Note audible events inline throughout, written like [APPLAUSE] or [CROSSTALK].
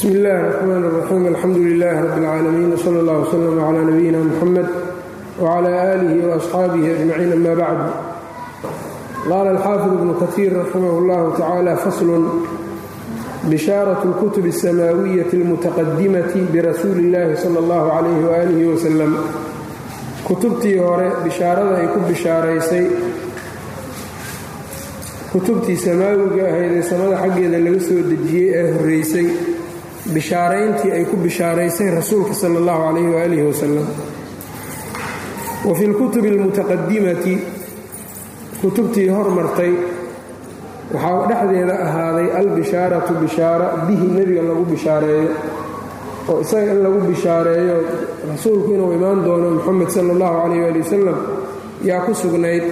bsmi اllahi الرxman الرaxيim alxamdu lilah rab اlcaalamiin wslى اllah wslm clى nabiyina mxamed wclى آlih وaصxaabihi أجmaciin ama bacd qaala alxaafid ibnu kahiir raximah اllahu tacala faslun bishaaraة اlkutub الsamaawiyaةi اlmutaqadimati birasuuli اllahi salى اllah عalayh walih wslm kutubtii hore bishaarada ay ku bishaaraysay kutubtii samaawiga ahayd ee samada xaggeeda laga soo dejiyey ee horreysay bishaarayntii ay ku bishaaraysay rasuulka sala allahu calayh waalihi wasalam wa fi lkutubi almutaqadimati kutubtii hormartay waxaa dhexdeeda ahaaday albishaaratu bishaara bihi nebiga lagu bishaareeyo. Oo isaga in lagu bishaareeyo rasuulku inuu imaan doono moxamed sala allahu calayh waali wasalam yaa ku sugnayd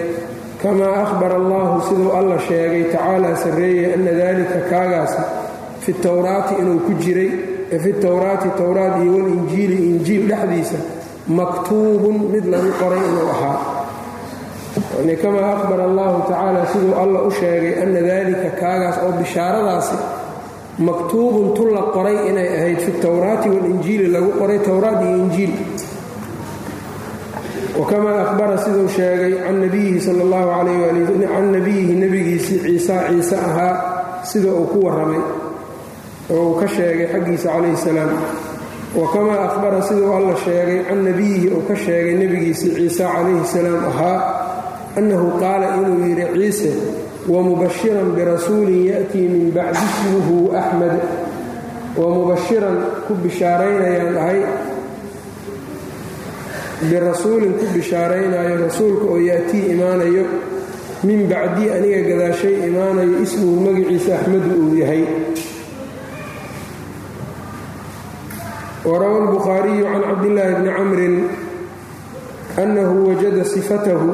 kamaa ahbara allahu siduu alla sheegay tacaalaa sarreeyey anna daalika kaagaasi fi towraati inuu ku jiray fi towraati towraat iyo walinjiili injiil dhexdiisa maktuubun mid lagu qoray inuu ahaa. Yani kamaa ahbara allahu tacaala siduu alla u sheegay anna daalika kaagaas oo bishaaradaasi maktuubun tu la qoray inay ahayd fi towraati walinjiili lagu qoray towraat iyo injiil. Wakamaa ahbara siduu sheegay can nabiyihi sal allahu calayh ali can nabiyihi nebigiisii ciisa ciise ahaa sida uu ku warramay oo uu ka sheegay xaggiisa calayhi salaam. Wakamaa ahbara siduu alla sheegay can nabiyihi uu ka sheegay nebigiisii ciise calayhi salaam ahaa annahu qaala inuu yidhi ciise wamubashiran birasuulin ya'tii min bacdi ismuhu axmed. Wamubashiran ku bishaaraynayaan ahay. Birasuulin ku bishaaraynaayo rasuulka oo yaatii imaanayo. Min bacdii aniga gadaashay imaanayo ismuhu magaciisa axmedu uu yahay warawa albukhaariyu can cabdillaahi bni camrin annahu wajada sifatahu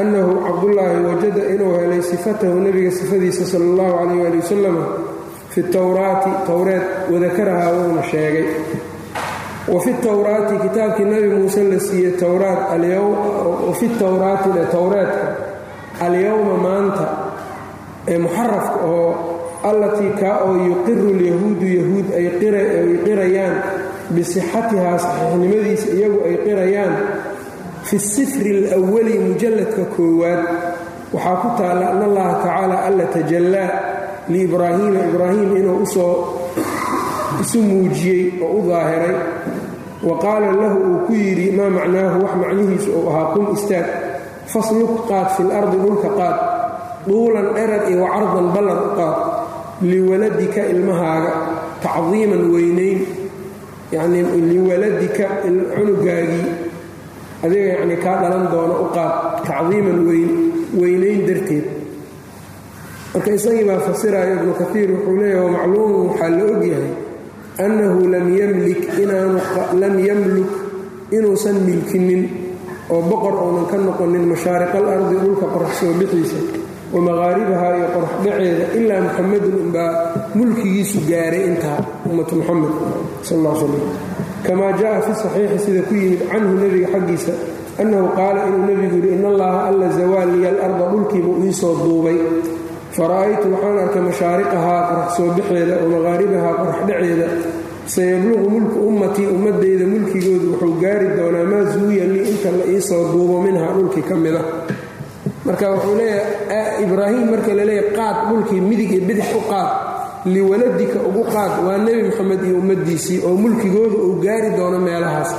annahu cabdullaahi wajada inuu helay sifatahu nebiga sifadiisa sala allahu calayh ali wasalam fi towraati towreed wadakarahaa wuuna sheegay wafi towraati kitaabkii nabi muuse la siiyey towraat wafi towraati ee towreedka alyowma maanta ee muxarafka oo allatii kaa oo yuqiru lyahuudu yahuud ay qirayaan bisixatihaa saxiixnimadiisa iyagu ay qirayaan fi sifri alwali mujalladka koowaad waxaa ku taalla an allaha tacaala alla tajallaa liibraahiima ibraahim inuu u soo isu muujiyey oo u daahiray wa qaala lahu uu ku yidhi maa macnaahu? Wax macnihiisu uu ahaa qum istaag fasluk qaad fil ardi dhulka qaad duulan dherar iyo wacardan ballan u qaad liwaladika ilmahaaga tacdiiman weynayn yacnii liwaladika cunugaagii adiga yacnii kaa dhalan doono u qaad tacdiiman weynayn darteed. Marka isagii baa fasiraayo ibnu kaiir wuxuu leeyahy wamacluumun waxaa la ogyahay annahu lam yamluk inuusan milkinin oo boqor uunan ka noqonin mashaariqal ardi dhulka qorax soo bixiisa wa maqaaribaha iyo qorax dhaceeda ilaa muxamadun unbaa mulkigiisu gaaray intaa ummatu muxamed sal l slam kamaa jaa fi saxiixi sida ku yimid canhu nebiga xaggiisa annahu qaala inuu nebigu yidhi in allaha alla zawaaliya alarda dhulkiibuu iisoo duubay. Fara'aytu waxaan arkay mashaariqahaa qorax soo bixeeda wa maqaaribahaa qorax dhaceeda. Sayabluqu mulku ummatii ummadeyda mulkigoodu wuxuu gaari doonaa maa suwiya lii inta la iisoo duubo minhaa dhulkii ka mida marka wuxuu leeyahay ibraahim marka la leeyahy qaad dhulkii midig iyo bidix u qaad. Liwaladika ugu qaad waa nebi moxamed iyo ummaddiisii oo mulkigooda uu gaari doono meelahaas.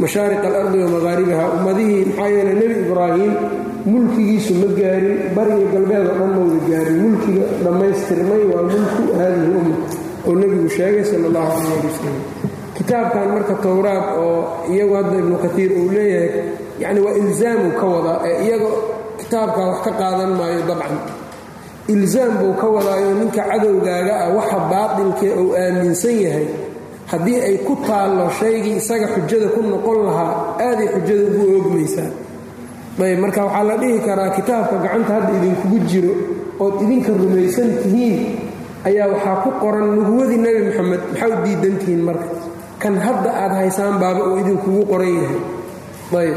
Mashaariq alardi wa maqaaribaha ummadihii maxaa yeele nebi ibraahim mulkigiisu ma gaarin bariga galbeed oo dhan mawda gaarin. Mulkiga dhammaystirmay waa mulku haadihi umma oo nebigu sheegay sal allahu calayh wasalam kitaabkan marka towraad oo iyagu hadda ibnu kaiir uu leeyahay yacni waa ilzaamu ka wadaa ee iyaga kitaabkaa wax ka qaadan maayo dabcan. Ilzaam buu ka wadaayo ninka cadowgaaga ah waxa baatilkee uu aaminsan yahay. Haddii ay ku taallo shaygii isaga xujada ku noqon lahaa aaday xujada ugu oogmaysaa. Ayb marka waxaa la dhihi karaa kitaabka gacanta hadda idinkugu jiro ood idinka rumaysan tihiin ayaa waxaa ku qoran nubuwadii nebi moxamed maxaa u diidan tihiin marka? Kan hadda aad haysaan baaba uu idinkugu qoran yahay. Ayb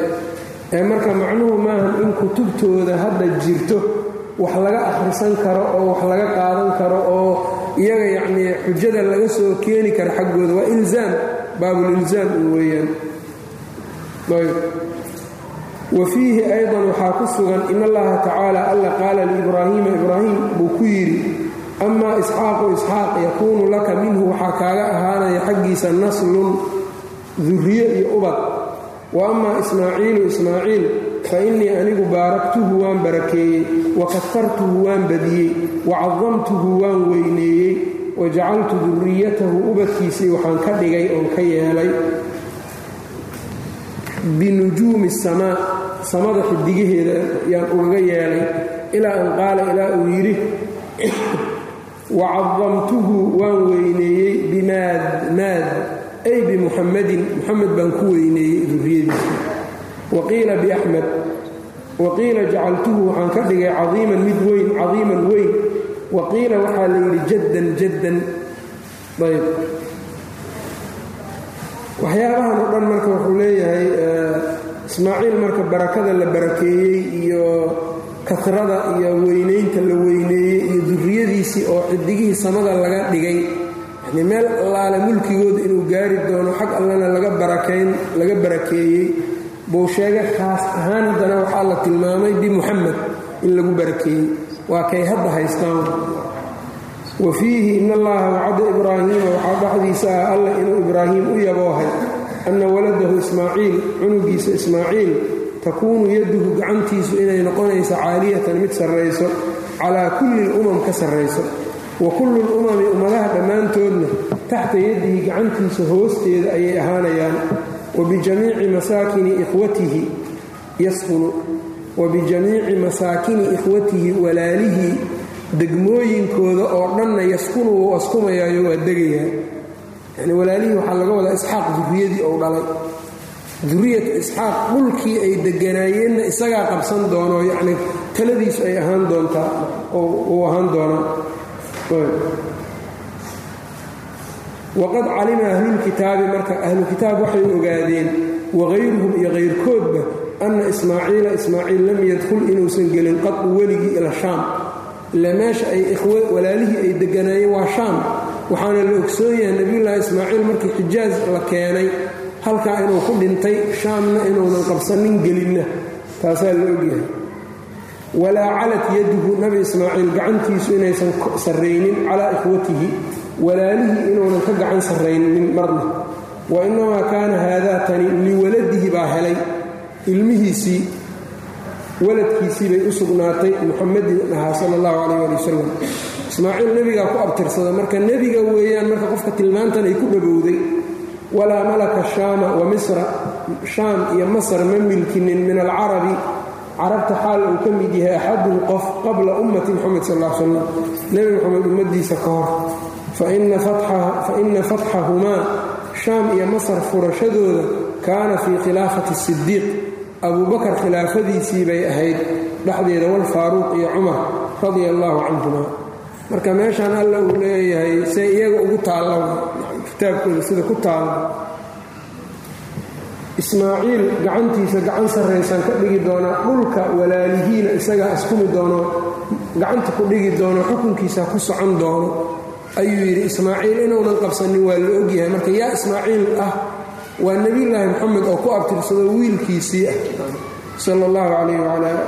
ee marka macnuhu maahan in kutubtooda hadda jirto wax laga akhrisan karo oo wax laga qaadan karo oo iyaga yacnii xujada laga soo keeni kara xaggooda waa ilzaam baabulilzaam weeyaan. Wa fiihi aydan waxaa ku sugan in allaha tacaala alla qaala liibraahiima ibraahim buu ku yidhi amaa isxaaqu isxaaq yakuunu laka minhu waxaa kaaga ahaanaya xaggiisa naslun duriye iyo ubad wa amaa ismaaciilu ismaaciil fa innii anigu baaraktuhu waan barakeeyey wa katartuhu waan badiyey wa cadamtuhu waan weyneeyey wa jacaltu duriyatahu ubadkiisii waxaan ka dhigay oon ka yeelay binujuumi samaa samada xidigaheeda yaan ugaga yeelay ilaa an qaala ilaa uu yidhi [CLEARS THROAT] wa cadamtuhu waan weyneeyey bimaad maad ay bimuxamadin muxamed baan ku weyneeyey duriyadiisa wa qiila biaxmed wa qiila jacaltuhu waxaan ka dhigay cadiiman mid weyn cadiiman weyn wa qiila waxaa la yidhi jaddan jaddan ayb waxyaabahan oo dhan marka wuxuu leeyahay ismaaciil marka barakada la barakeeyey iyo kasrada iyo weynaynta la weyneeyey iyo duriyadiisii oo xidigihii samada laga dhigay yani meel allaale mulkigooda inuu gaari doono xag allana laga barakayn laga barakeeyey buu sheegay khaas ahaan haddana waxaa la tilmaamay bimuxamed in lagu barakeeyey. Waa kay hadda haystaan. Wa fiihi in allaha wacada ibraahiima waxaa dhexdiisa ah alla inuu ibraahim u yaboohay anna waladahu ismaaciil cunugiisa ismaaciil takuunu yaduhu gacantiisu inay noqonayso caaliyatan mid sarrayso calaa kulli lumam ka sarrayso wa kullu lumami ummadaha dhammaantoodna taxta yadihi gacantiisa hoosteeda ayay ahaanayaan wa bijamiici masaakini ikhwatihi yaskunu wa bijamiici masaakini ikhwatihi walaalihii degmooyinkooda oo dhanna yaskunu wuu askumayaayo waa degayaa. Yani walaalihii waxaa laga wadaa isxaaq duriyadii ou dhalay. Duriyatu isxaaq dhulkii ay deganaayeenna isagaa qabsan doono yacni taladiisu ay ahaan doontaa uu ahaan doonaa waqad calima ahlulkitaabi marka ahlukitaab waxay ogaadeen wagayruhum iyo kayrkoodba anna ismaaciila ismaaciil lam yadkhul inuusan gelin qadu weligii ila shaam. Ila meesha ay walaalihii ay deganaayeen waa shaam. Waxaana la ogsoon yahay nebiyullaahi ismaaciil markii xijaaj la keenay halkaa inuu ku dhintay shaamna inuunan qabsanin gelinna. Taasaa la ogyahay walaa calat yaduhu nabi ismaaciil gacantiisu inaysan sarraynin calaa ikhwatihi walaalihii inuunan ka gacan sarraynin marna. Wa innamaa kaana haadaa tani liwaladihi baa helay ilmihiisii waladkiisii bay u sugnaatay muxamadin ahaa sala allahu calayh ali wasalam ismaaciil nebigaa ku abtirsada marka nebiga weeyaan marka qofka tilmaantan ay ku dhowowday walaa malaka shaama wa misra shaam iyo masar ma milkinin min alcarabi carabta xaal uu ka mid yahay axadun qof qabla ummati moxamed sal slam nebi moxamed ummaddiisa ka hor. Fa ina fatxahumaa shaam iyo masar furashadooda kaana fii khilaafati sidiiq abubakar khilaafadiisii bay ahayd dhexdeeda walfaaruuq iyo cumar radia allaahu canhuma marka meeshaan alla uu leeyahay se iyaga ugu taalla kitaabkooda sida ku taalla ismaaciil gacantiisa gacan sarraysaan ka dhigi doonaa dhulka walaalihiina isagaa iskumi doono gacanta ku dhigi doono xukunkiisa ku socon doono. Ayuu yidhi ismaaciil inuunan qabsanin waa la ogyahay marka yaa ismaaciil ah waa nebiyulaahi moxamed oo ku abtirsado wiilkiisii ah. Sala allahu calayh wacalaa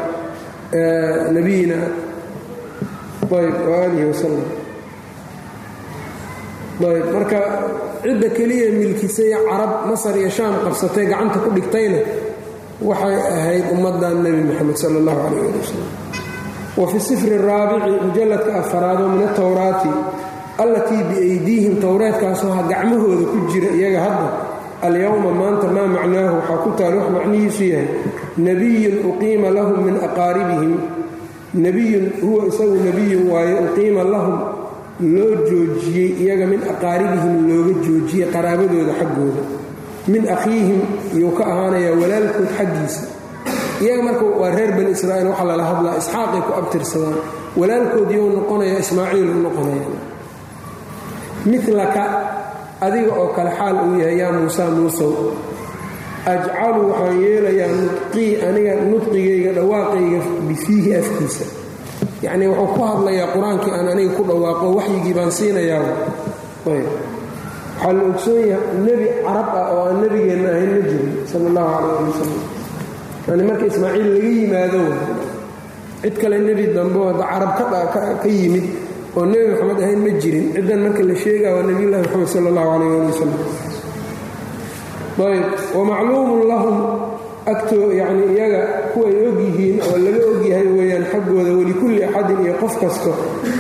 nabiyina ayb waalihi wasalam marka cidda keliya milkisay carab masar iyo shaam qabsatay gacanta ku dhigtayna waxay ahayd ummaddan nebi moxamed sala allahu calayh ali wasalam wa fi sifri raabici mujalladka afaraado min atowraati allatii biaydiihim towreedkaasoo gacmahooda ku jira iyaga hadda. Alyowma maanta maa macnaahu waxaa ku taal wax macnihiisu yahay nebiyun uqiima lahum min aqaaribihim. Nebiyun huwa isagu nebiyun waaye uqiima lahum loo joojiyey iyaga min aqaaribihim looga joojiyey qaraabadooda xaggooda. Min akhiihim iyuu ka ahaanayaa walaalkood xaggiisa. Iyaga marka waa reer bani israa'iil waxa lala hadlaa isxaaqay ku abtirsadaan walaalkood iyuu noqonaya ismaaciiluu noqonaya milaka adiga oo kale xaal uu yahay yaa muusa muusow ajcalu waxaan yeelayaa nudqii aniga nudqigayga dhawaaqayga bifiihi afkiisa yacnii wuxuu ku hadlayaa qur'aankii aan aniga ku dhawaaqo waxyigii baan siinayaa. Waxaa la ogsoon yahay nebi carab ah oo aan nebigeenna ahayn ma jirin sala allahu calayh ali wasalam yani marka ismaaciil laga yimaado cid kale nebi dambe oo carab ka yimid oo nebi maxamed ahayn ma jirin ciddan marka la sheegaa waa nebiyullahi moxamed sala allahu calayh ali wasalam ayb. Wamacluumun lahum agtoo yacni iyaga kuway og yihiin oo laga og yahay weeyaan xaggooda welikulli axadin iyo qof kasto.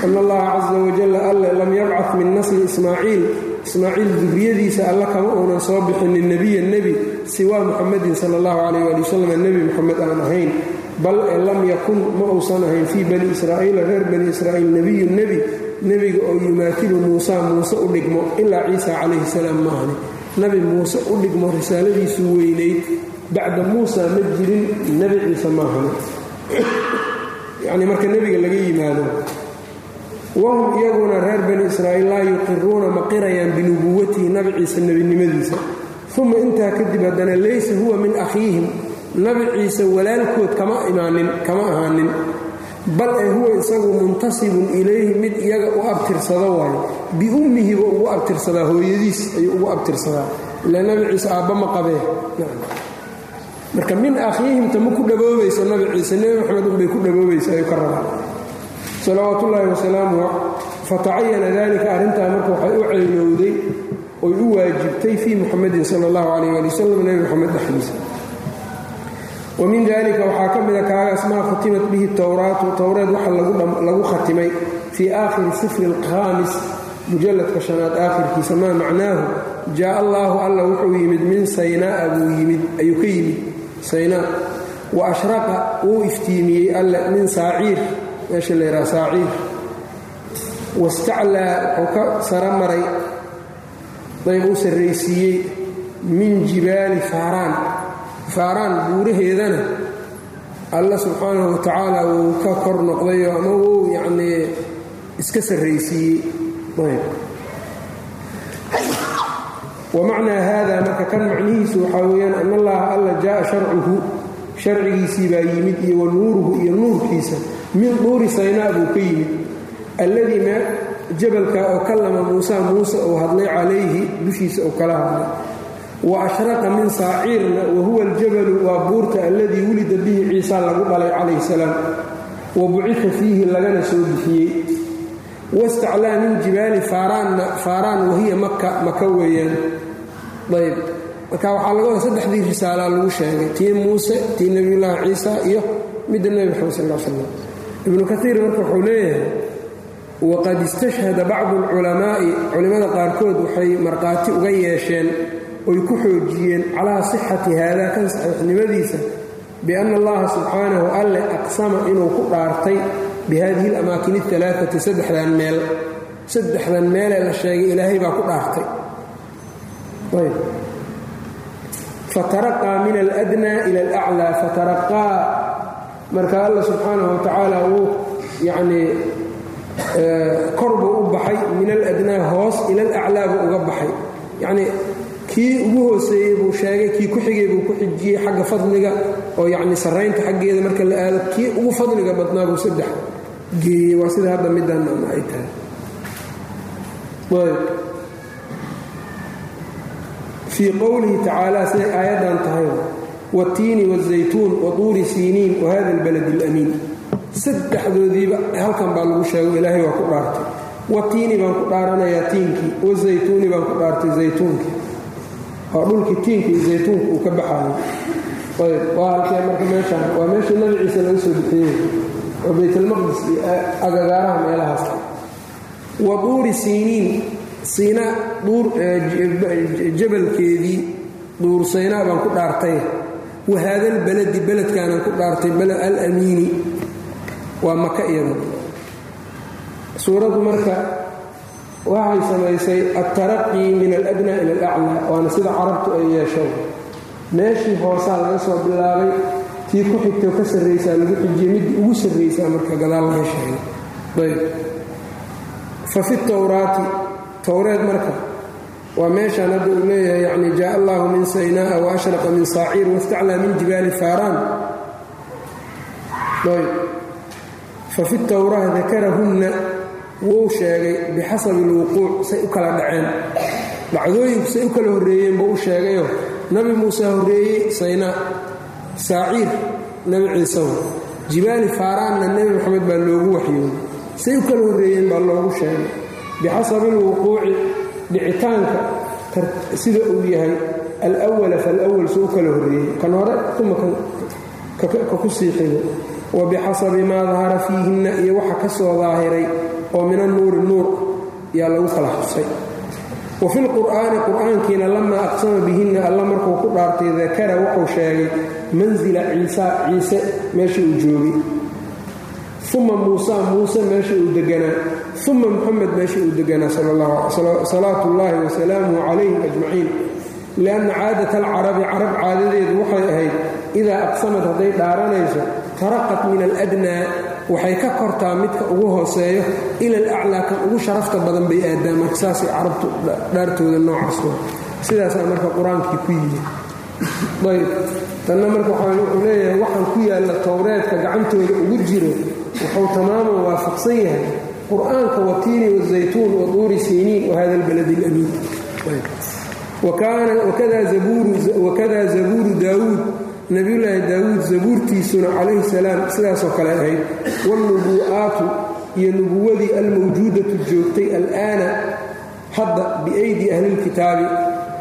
Ana allaha casa wajalla alle lam yabcad min nasli ismaaciil. Ismaaciil duriyadiisa alla kama uunan soo bixinin nebiya nebi siwaa muxamadin sala allahu calayh ali wasalam nebi moxamed aan ahayn. Bal ee lam yakun ma uusan ahayn fii bani israa'iila reer bani israa'iil nebiyun nebi nebiga oo yumaatilu muusa muuse u dhigmo ilaa ciisa calayhi salaam maahani. Nabi muuse u dhigmo risaaladiisu weynayd bacda muusa ma jirin nebi ciise maahani yacnii marka nebiga laga yimaado wahum iyaguna reer bani israa'iil laa yuqiruuna ma qirayaan binubuwatihi nabi ciise nebinimadiisa uma intaa kadib haddana laysa huwa min akhiihim nabi ciise walaalkood kama imaanin kama ahaanin bal ee huwa isagu muntasibun ilayhi mid iyaga u abtirsado waayo biummihiba ugu abtirsadaa hooyadiis ayuu ugu abtirsadaa ila nabi ciise aabba ma qabee marka min akhiihimta ma ku dhaboobayso nabi ciise nebi maxamed unbay ku dhaboobaysa ayuu ka rabaa. Salawaat ullaahi wasalaamuh fatacayana dalika arrintaa marka waxay u ceynowday oy u waajibtay fii muxamedin sala allahu calayh ali wasalam nebi moxamed dhexdiisa. Wa min dalika waxaa ka mida kaagaas maa khutimat bihi towraatu towreed waxa lagu khatimay fii aakhiri sifri alkhaamis mujalladka shanaad aakhirkiisa maa macnaahu? Jaa allaahu alla wuxuu yimid min saynaa'a buu yimid ayuu ka yimid saynaa wa ashraqa wuu iftiimiyey alle min saaciir. Meesha la yidhaha saaciir. Wastaclaa wuxuu ka sara maray dayb uu sarraysiiyey min jibaali faaraan. Faaraan buuraheedana alla subxaanahu wa tacaala wuu ka kor noqdayo ama wuu yacnii iska sarraysiiyey. Ayb wamacnaa haada marka kan macnihiisu waxaa weeyaan an allaha alla jaaa sharcuhu sharcigiisii baa yimid iyo wa nuuruhu iyo nuurkiisa min duuri saynaa buu ka yimid. Alladii mee jabalka oo kallama muusa muuse uu hadlay calayhi dushiisa uu kala hadlay. Wa ashraqa min saaciirna wa huwa aljabalu waa buurta alladii wulida bihi ciisa lagu dhalay calayhi salaam. Wa bucita fiihi lagana soo bixiyey. Wastaclaa min jibaali faaraan wahiya maka maka weeyaan ayb. Marka waxaa laga wada saddexdii risaalaa lagu sheegay. Tii muuse tii nebiyullaahi ciisa iyo midda nebi maxamed sal slam ibnu kaiir marka wuxuu leeyahay waqad istashhada bacdu alculamaa'i. Culimmada qaarkood waxay markhaati uga yeesheen oy ku xoojiyeen calaa sixati haada kan saxiixnimadiisa bianna allaha subxaanahu alle aqsama inuu ku dhaartay bihadihi alamaakin alaaati saddexdan meel. Saddexdan meelee la sheegay ilaahay baa ku dhaartay fataraqaa min aladnaa ila alaclaa fataraqaa marka alla subxaanahu wa tacaala wuu yacnii kor buu u baxay min aladnaa hoos ila alaclaa buu uga baxay yacnii kii ugu hooseeyey buu sheegay kii ku xigay buu ku xijiyey xagga fadliga oo yacni sarraynta xaggeeda marka la aado kii ugu fadliga badnaa buu saddex geeyey waa sida hadda middan ay tahay fii qowlihi tacaala siday aayaddan tahay watiini wazaytuun waduuri siiniin wahada albalad alamiin. Saddexdoodiiba halkan baa lagu sheego ilaahay waa ku dhaartay. Watiini baan ku dhaaranayaa tiinkii wazaytuuni baan ku dhaartay zaytuunkii waa dhulkii tiinka iyo zaytuunka uu ka baxaayo ayb waa halkee marka meeshaan waa meeshii nabi ciise laga soo bixiyey oo baytalmaqdis iyo agagaaraha meelahaas. Wa siiniin siina duur jabalkeedii duur saynaa baan ku dhaartay. Wahaadal baladi beledkaanaan ku dhaartay alamiini. Waa maka iyada suuraddu marka waxay samaysay altaraqii min aladnaa ila alaclaa waana sida carabtu ay yeesho meeshii hoosaa laga soo bilaabay tii ku xigtoo ka sarraysaa lagu xijiyey middii ugu sarraysaa marka gadaal laga sheegay ayb fa fi towraati towreed marka. Waa meeshaan hadda uu leeyahay yacni jaa allahu min saynaa'a wa ashraqa min saaciir wastaclaa min jibaali faaraan. Ayb fa fi towraa dakarahunna wuu sheegay bixasabi alwuquuc say u kala dhaceen. Dhacdooyinku say u kala horreeyeen buu u sheegayoo nabi muuse horreeyey saynaa saaciir nebi ciisahu jibaali faaraanna nebi moxamed baa loogu waxyooday say u kala horreeyeen baa loogu sheegay bixasabi alwuquuci dhicitaanka sida uu yahay alwala falwal u kala horreeyey kan hore uma ka ku sii wa bixasabi maa dahara fiihinna iyo waxa ka soo daahiray oo min annuuri nuur yaa lagu kala xusay wa fi lqur'aani qur'aankiina lamaa aqsama bihinna alla markuu ku dhaartay dakara wuxuu sheegay mansila ciisa ciise meesha uu joogay uma muusa muuse meesha uu deganaa uma muxamed meesha uu deganaa salaatu ullaahi wasalaamuhu calayhim ajmaciin. Lianna caadata alcarabi carab caadadeedu waxay ahayd idaa aqsamad hadday dhaaranayso taraqat min aladnaa waxay ka kortaa midka ugu hooseeyo ila alaclaa kan ugu sharafta badan bay aadaan marka saasay carabtu dhaartooda noocaas sidaasaa marka qur'aankii ku yimi ayb tanna marka wuxuu leeyahay waxaan ku yaalla towreedka gacantooda ugu jiro wuxuu tamaaman waafaqsan yahay qur'aanka watiini wazaytuun waduuri siiniin wahada albaladi alamiin wakada zabuuru daawuud nabiyulaahi daawuud zabuurtiisuna calayhi salaam sidaasoo kale ahayd wاlnubu'aatu iyo nubuwadii almawjuudatu joogtay al'aana hadda biaydi ahlilkitaabi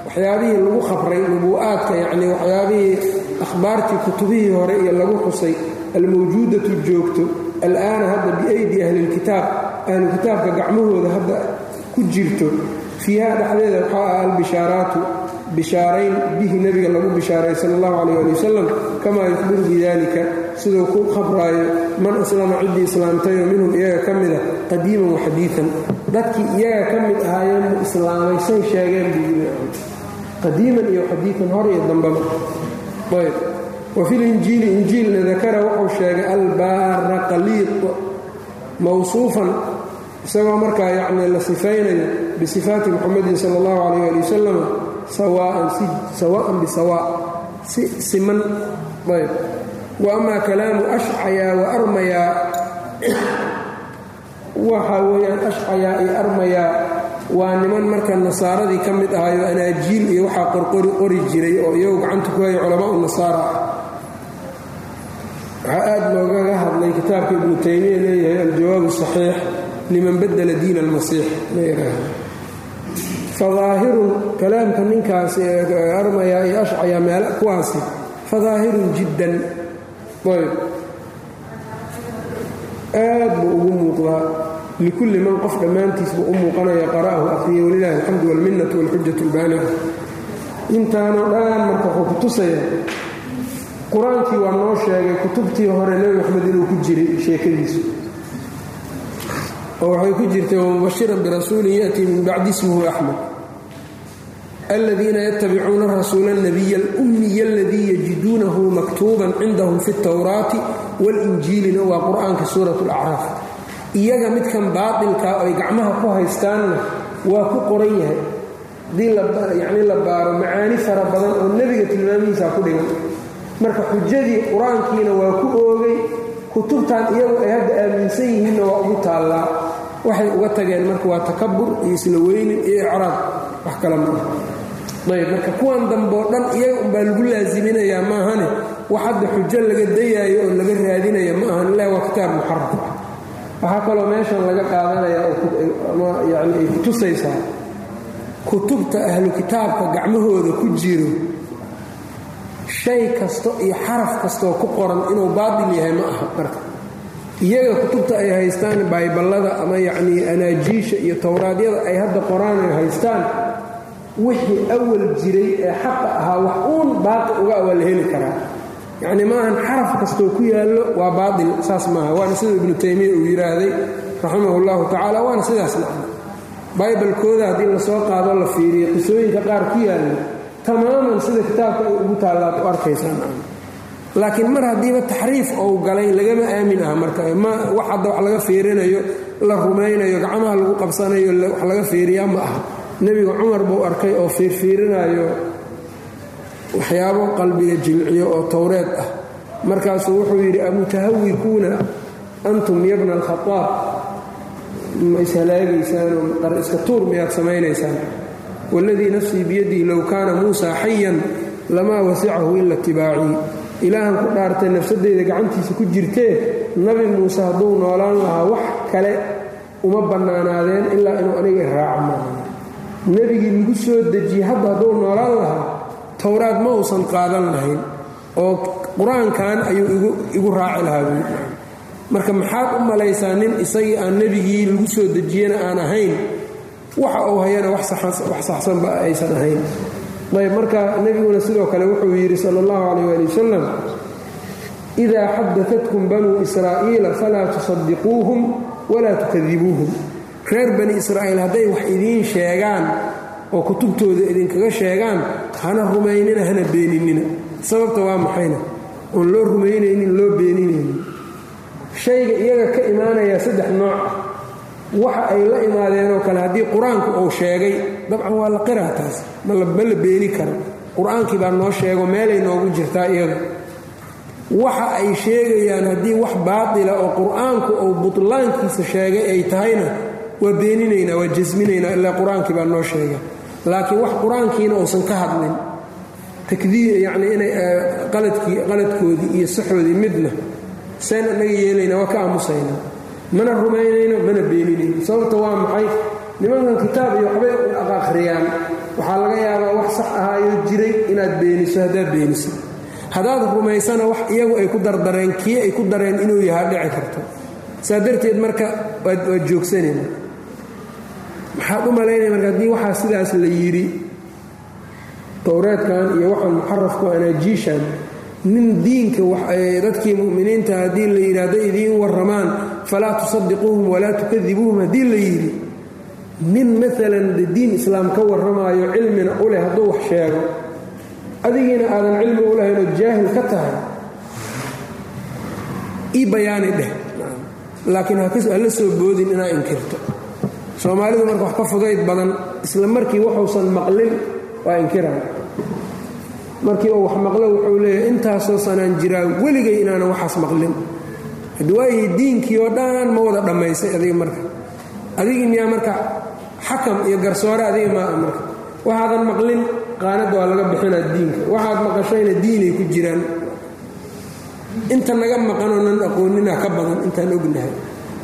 waxyaabihii lagu khabray nubu'aadka yacnii waxyaabihii akhbaartii kutubihii hore iyo lagu xusay almawjuudatu joogto al'aana hadda biaydi ahlilkitaab ahlukitaabka gacmahooda hadda ku jirto fiiha dhexdeeda waxaa ah albishaaraatu bishaarayn bihi nebiga lagu bishaaray sal allahu calayh ali wasalam kamaa yukhbiru bidalika siduu ku khabraayo man aslama ciddii islaamtayoo minhum iyaga ka mida qadiiman waxadiian dadkii iyaga ka mid ahaayeen mu islaamay say sheegeen buu qadiiman iyo xadiian hor iyo dambaba ayb wa fi linjiili injiilna dakara wuxuu sheegay albaaraqaliiq mawsuufan. Isagoo markaa yacni la sifaynayo bisifaati muxamadin sala allahu calayh ali wasalam sawaan bisawaa si siman ayb wa amaa kalaamu ashcayaa wa armayaa. Waxa weeyaan ashcayaa iyo armayaa waa niman marka nasaaradii ka mid ahayo anaajiil iyo waxaa qorqori qori jiray oo iyagu gacanta ku haya culamaau nasaara waxaa aad loogaga hadlay kitaabka ibnu taymiya leeyahay aljawaab saxiix liman badala diin almasiix fadaahirun kalaamka ninkaasi armayaa iyo ashcayaa meel kuwaasi fadaahirun jiddan. Ayb. Aad buu ugu muuqdaa. Likulli man qof dhammaantiis u muuqanaya qara'ahu akhriya walilahi alxamdu walminnatu walxujatu albaaniga intaanoo dhan marka wuxuu ku tusaya qur'aankii waa noo sheegay kutubtii hore nebi maxamed inuu ku jiray sheekadiisu. Oo waxay ku jirtay wamubashiran birasuulin yatii min bacdi ismuhu axmed aladiina yatabicuuna rasuula nabiya alummiya aladii yajiduunahu maktuuban cindahum fi اtowraati walinjiilina waa qur'aanka suurat lacraaf iyaga midkan baatilkaa ah ay gacmaha ku haystaanna waa ku qoran yahay. Haddii yani la baaro macaani fara badan oo nebiga tilmaamihiisaa ku dhigan marka xujadii qur'aankiina waa ku oogay kutubtan iyagu ay hadda aaminsan yihiinna waa ugu taallaa. Waxay uga tageen marka waa takabur iyo isla weynin iyo icraab wax kale ma ah ayb marka kuwan dambeoo dhan iyaga umbaa lagu laasiminayaa maahane wax hadda xujo laga dayaayo oo laga raadinaya ma ahan ilah waa kitaab muxaraf waxaa kaloo meeshan laga qaadanayaa ama yani ay kutusaysaa kutubta ahlu kitaabka gacmahooda ku jiro shay kasto iyo xaraf kastoo ku qoran inuu baatil yahay ma aha marka. Iyaga kutubta ay haystaan bayballada ama yacnii anaajiisha iyo towraadyada ay hadda qoraan ay haystaan wixii awal jiray ee xaqa ahaa wax uun baaqi uga awaa la heli karaa yacnii maahan xaraf kastoo ku yaallo waa baatil saas maaha waana sida ibnu taymiya uu yidhaahday raximah ullahu tacaala waana sidaas nacna baybalkooda haddii la soo qaado la fiiriyo qisooyinka qaar ku yaalla tamaaman sida kitaabka ay ugu taallaad u arkaysaa laakiin mar haddiiba taxriif ou galay lagama aamin ah marka. Wax hadda wax laga fiirinayo la rumaynayo gacmaha lagu qabsanayo wax laga fiiriyaa ma aha. Nebiga cumar buu arkay oo fiirfiirinayo waxyaabo qalbiga jilciyo oo towreed ah. Markaasuu wuxuu yidhi amutahawikuuna antum yabna alkhaaab ma ishalaagaysaanoo dhar iska tuur miyaad samaynaysaan waladii nafsii biyadihi low kaana muusaa xayan lamaa wasicahu ila tibaacii. Ilaahan ku dhaartay nafsadeyda gacantiisa ku jirtee nabi muuse hadduu noolaan lahaa wax kale uma bannaanaadeen ilaa inuu aniga iraaco maaha nebigii lagu soo dejiyey hadda hadduu noolaan lahaa towraad ma uusan qaadan lahayn oo qur'aankan ayuu igu raaci lahaa buui marka maxaad u malaysaa nin isagii aan nebigii lagu soo dejiyena aan ahayn waxa uu hayana wax saxsanba aysan ahayn. Ayb marka nebiguna sidoo kale wuxuu yidhi sal اllahu calayh ali wasalam idaa xadaatkum banuu israa'iila falaa tusadiquuhum walaa tukadibuuhum. Reer bani israa'iil hadday wax idiin sheegaan oo kutubtooda idinkaga sheegaan hana rumaynina hana beeninina. Sababta waa maxayna? Oon loo rumaynaynin loo beeninaynin shayga iyaga ka imaanayaa saddex nooc waxa ay la imaadeenoo kale haddii qur'aanku uu sheegay dabcan waa la qiraa taas ma la beeni karo. Qur'aankii baa noo sheego meelay noogu jirtaa iyada. Waxa ay sheegayaan haddii wax baatila oo qur'aanku uu butlaankiisa sheegay ay tahayna waa beeninaynaa waa jasminaynaa ilaa qur'aankii baa noo sheega. Laakiin wax qur'aankiina uusan ka hadlin takdiib yacni inay qaladkii qaladkoodii iyo saxoodii midna seen annaga yeelayna waa ka aamusaynaa mana rumaynayno mana beeninayno sababta waa maxay? Nimankan kitaab iyo waxbay aqakhriyaan waxaa laga yaabaa wax sax ahaayoo jiray inaad beeniso haddaad beeniso. Haddaad rumaysana wax iyagu ay ku dardareen kii ay ku dareen inuu yahaa dhici karto. Saa darteed marka waad joogsanayna maxaad u malaynaya marka haddii waxaa sidaas la yidhi towreedkan iyo waxaan muxarafku anaajiishan nin diinka dadkii mu'miniinta haddii la yidhi hadday idiin warramaan falaa tusadiquuhum walaa tukadibuuhum haddii la yidhi nin maalan de diin islaam ka warramaayo cilmina u leh hadduu wax sheego adigiina aadan cilmi u lahaynoo jaahil ka tahay ii bayaani dheh. Laakiin hala soo boodin inaa inkirto. Soomaalidu marka wax ka fudayd badan isla markii waxuusan maqlin waa inkiraan markii uu wax maqlo wuxuu leeyahay intaasoo sanaan jiraa weligay inaanan waxaas maqlin. Haddii waayay diinkii oo dhan ma wada dhammaysay adiga marka. Adigii miyaa marka xakam iyo garsoore adiga maa marka. Waxaadan maqlin qaanadda waa laga bixinaa diinka. Waxaad maqashayna diinay ku jiraan. Inta naga maqanoo nan aqoonina ka badan intaan ognahay.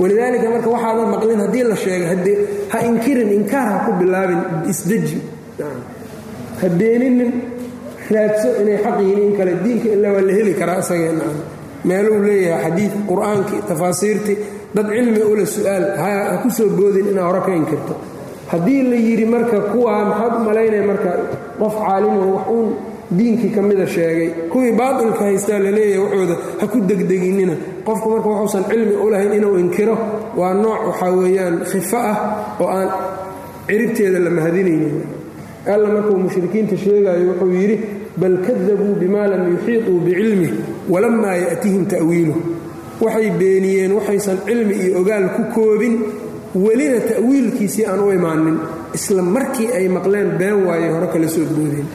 Walidaalika marka waxaadan maqlin haddii la sheegay ha inkirin inkaar ha ku bilaabin isdeji. Ha beeninin raadso inay xaq yihiin in kale diinka ilaa waa la heli karaa isageenna meeluu leeyahay xadiid qur'aankii tafaasiirtii dad cilmi ule su'aal ha ku soo boodin inaa hore ka inkirto. Haddii la yidhi marka kuwaa maxaad u malaynaya marka qof caalimo wax uun diinkii ka mida sheegay kuwii baatilka haystaa la leeyahay waxooda ha ku degdeginina qofku marka waxuusan cilmi u lahayn inuu inkiro waa nooc waxaa weeyaan khifo ah oo aan ciribteeda la mahadinaynin alla markuu mushrikiinta sheegayo wuxuu yidhi bal kadabuu bima lam yuxiiطuu bicilmih walammaa ya'tihim ta'wiiluh waxay beeniyeen waxaysan cilmi iyo ogaal ku koobin welina ta'wiilkiisii aan u imaanin isla markii ay maqleen been waaye hore kala soo boodeen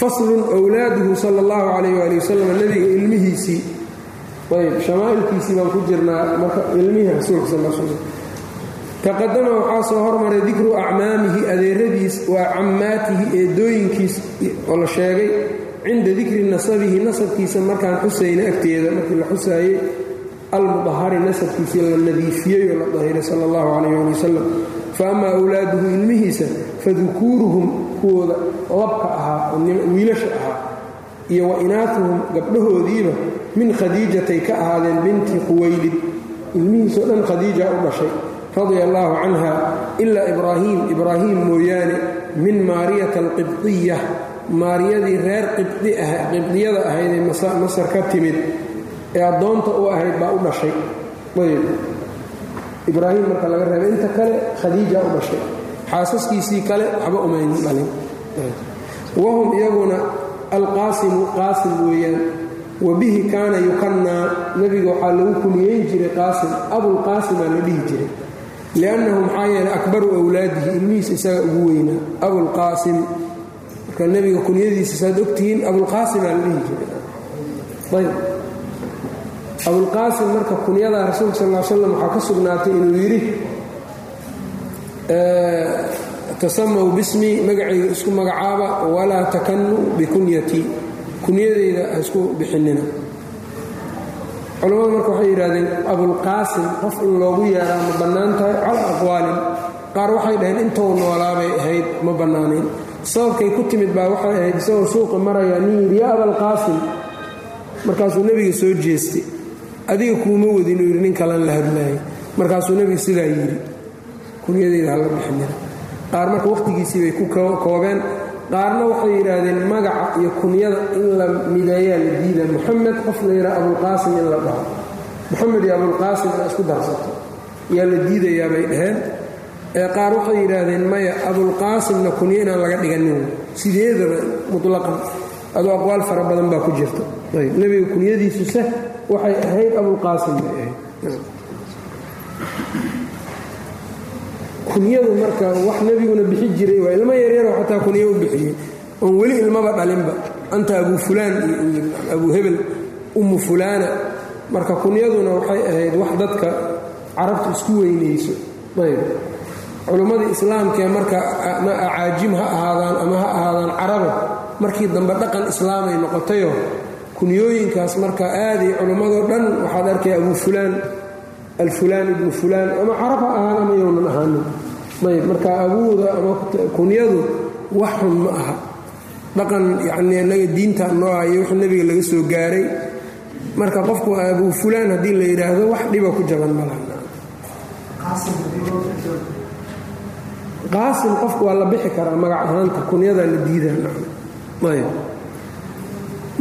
faslun wlaaduhu sal اllahu calayh ali wasalam nebiga ilmihiisii ayb shamaa'ilkiisii baan ku jirnaa marka ilmihii rasuulka sal slam taqadama waxaa soo hormaray dikru acmaamihi adeeradiis waa cammaatihi eedooyinkiis oo la sheegay. Cinda dikri nasabihi nasabkiisa markaan xusayna agteeda markii la xusaayey almudahari nasabkiisii la nadiifiyey oo la dahiray sal اllahu calayh ali wasalam fa ama awlaaduhu ilmihiisa fadukuuruhum kuwooda labka ahaa wiilasha ahaa iyo wa inaatuhum gabdhahoodiiba min khadiijatay ka ahaadeen binti quwaylid ilmihiisoo dhan khadiija u dhashay radia allaahu canha ilaa ibraahiim ibraahiim mooyaane min maariyata alqibdiya maariyadii reer qibdiyada ahayd ee masar ka timid ee addoonta u ahayd baa u dhashay. Ibraahim marka laga reebay inta kale khadiija u dhashay. Xaasaskiisii kale waxba umaynin dhalin wahum iyaguna alqaasimu qaasim weeyaan. Wa bihi kaana yukannaa nebiga waxaa lagu kuniyeyn jiray qaasim. Abulqaasimaa la dhihi jiray liannahu maxaa yeelay akbaru wlaadihi ilmihiisa isaga ugu weynaa abulqaasim marka nebiga kunyadiisa saad ogtihiin abulqaasimaa la dhihi jiray ayb abulqaasim marka kunyada rasuulka sal slam waxaa ka sugnaatay inuu yidhi tasamaw bismi magacayga isku magacaaba walaa takannu bikunyatii kunyadayda ha isku bixinina culammadu marka waxay yidhahdeen abulqaasim qof in loogu yeeraa ma bannaan tahay? Calaa aqwaalin. Qaar waxay dhaheen intou noolaabay ahayd ma bannaanayn sababkay ku timid baa waxay ahayd isagoo suuqa maraya nin yidhi yaa abalqaasim markaasuu nebiga soo jeestay. Adiga kuuma wadin uu yidhi nin kalan la hadlaayay markaasuu nebiga sidaa yidhi. Kunyadeyda hala bixinina qaar marka wakhtigiisii bay ku koobeen qaarna waxay yidhaahdeen magaca iyo kunyada in la mideeyaa la diida moxamed qof la yidhaha abulqaasim in la dhaho. Moxamed iyo abulqaasim ina isku darsato. Yaa la diidayaa bay dhaheen. Qaar waxay yidhaahdeen maya abulqaasimna kunyo inaan laga dhiganin. Sideedaba mutlaqan adoo aqwaal fara badan baa ku jirta. Nebiga kunyadiisu seh waxay ahayd abulqaasim bay ahayd kunyadu marka wax nebiguna bixi jiray waa ilmo yaryaroo xataa kunyo u bixiyey. Oon weli ilmaba dhalinba. Anta abu fulaan iyo abu hebel ummu fulaana. Marka kunyaduna waxay ahayd wax dadka carabtu isku weynayso ayb. Culummadii islaamkee marka ama acaajim ha ahaadaan ama ha ahaadaan carabe markii dambe dhaqan islaamay noqotayoo kunyooyinkaas marka aaday culummadoo dhan waxaad arkaya abu fulaan alfulaan ibnu fulaan ama carab ha ahaan ama yownan ahaanin ayb marka abuuda ama kunyadu wax xun ma aha dhaqan yacnii innaga diinta noo hayo wixii nebiga laga soo gaaray marka qofku abu fulaan haddii la yidhaahdo wax dhiba ku jaban malaha qaasim qofku waa la bixi karaa magac ahaanta kunyadaa la diidaayb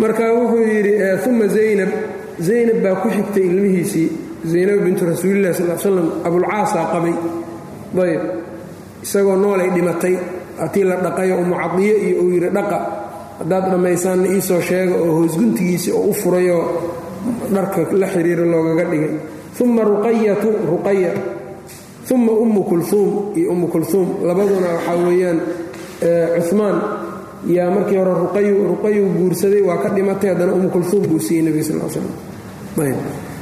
marka wuxuu yidhi uma zaynab zaynab baa ku xigtay ilmihiisii zaynab bintu rasuulilah sal slam abulcaasaa qabay. Ayb isagoo noolay dhimatay atii la dhaqayo umu cadiyo iyo uu yidhi dhaqa haddaad dhammaysaanna iisoo sheega oo hoosguntigiisii oo u furayoo dharka la xiriira loogaga dhigay. Uma ruqayatu ruqaya uma ummu kulhuum iyo ummu kulhuum labaduna waxaa weeyaan cumaan yaa markii hore ruqayu guursaday waa ka dhimatay haddana ummu kulhuum buu siiyey nebiga sal slam ayb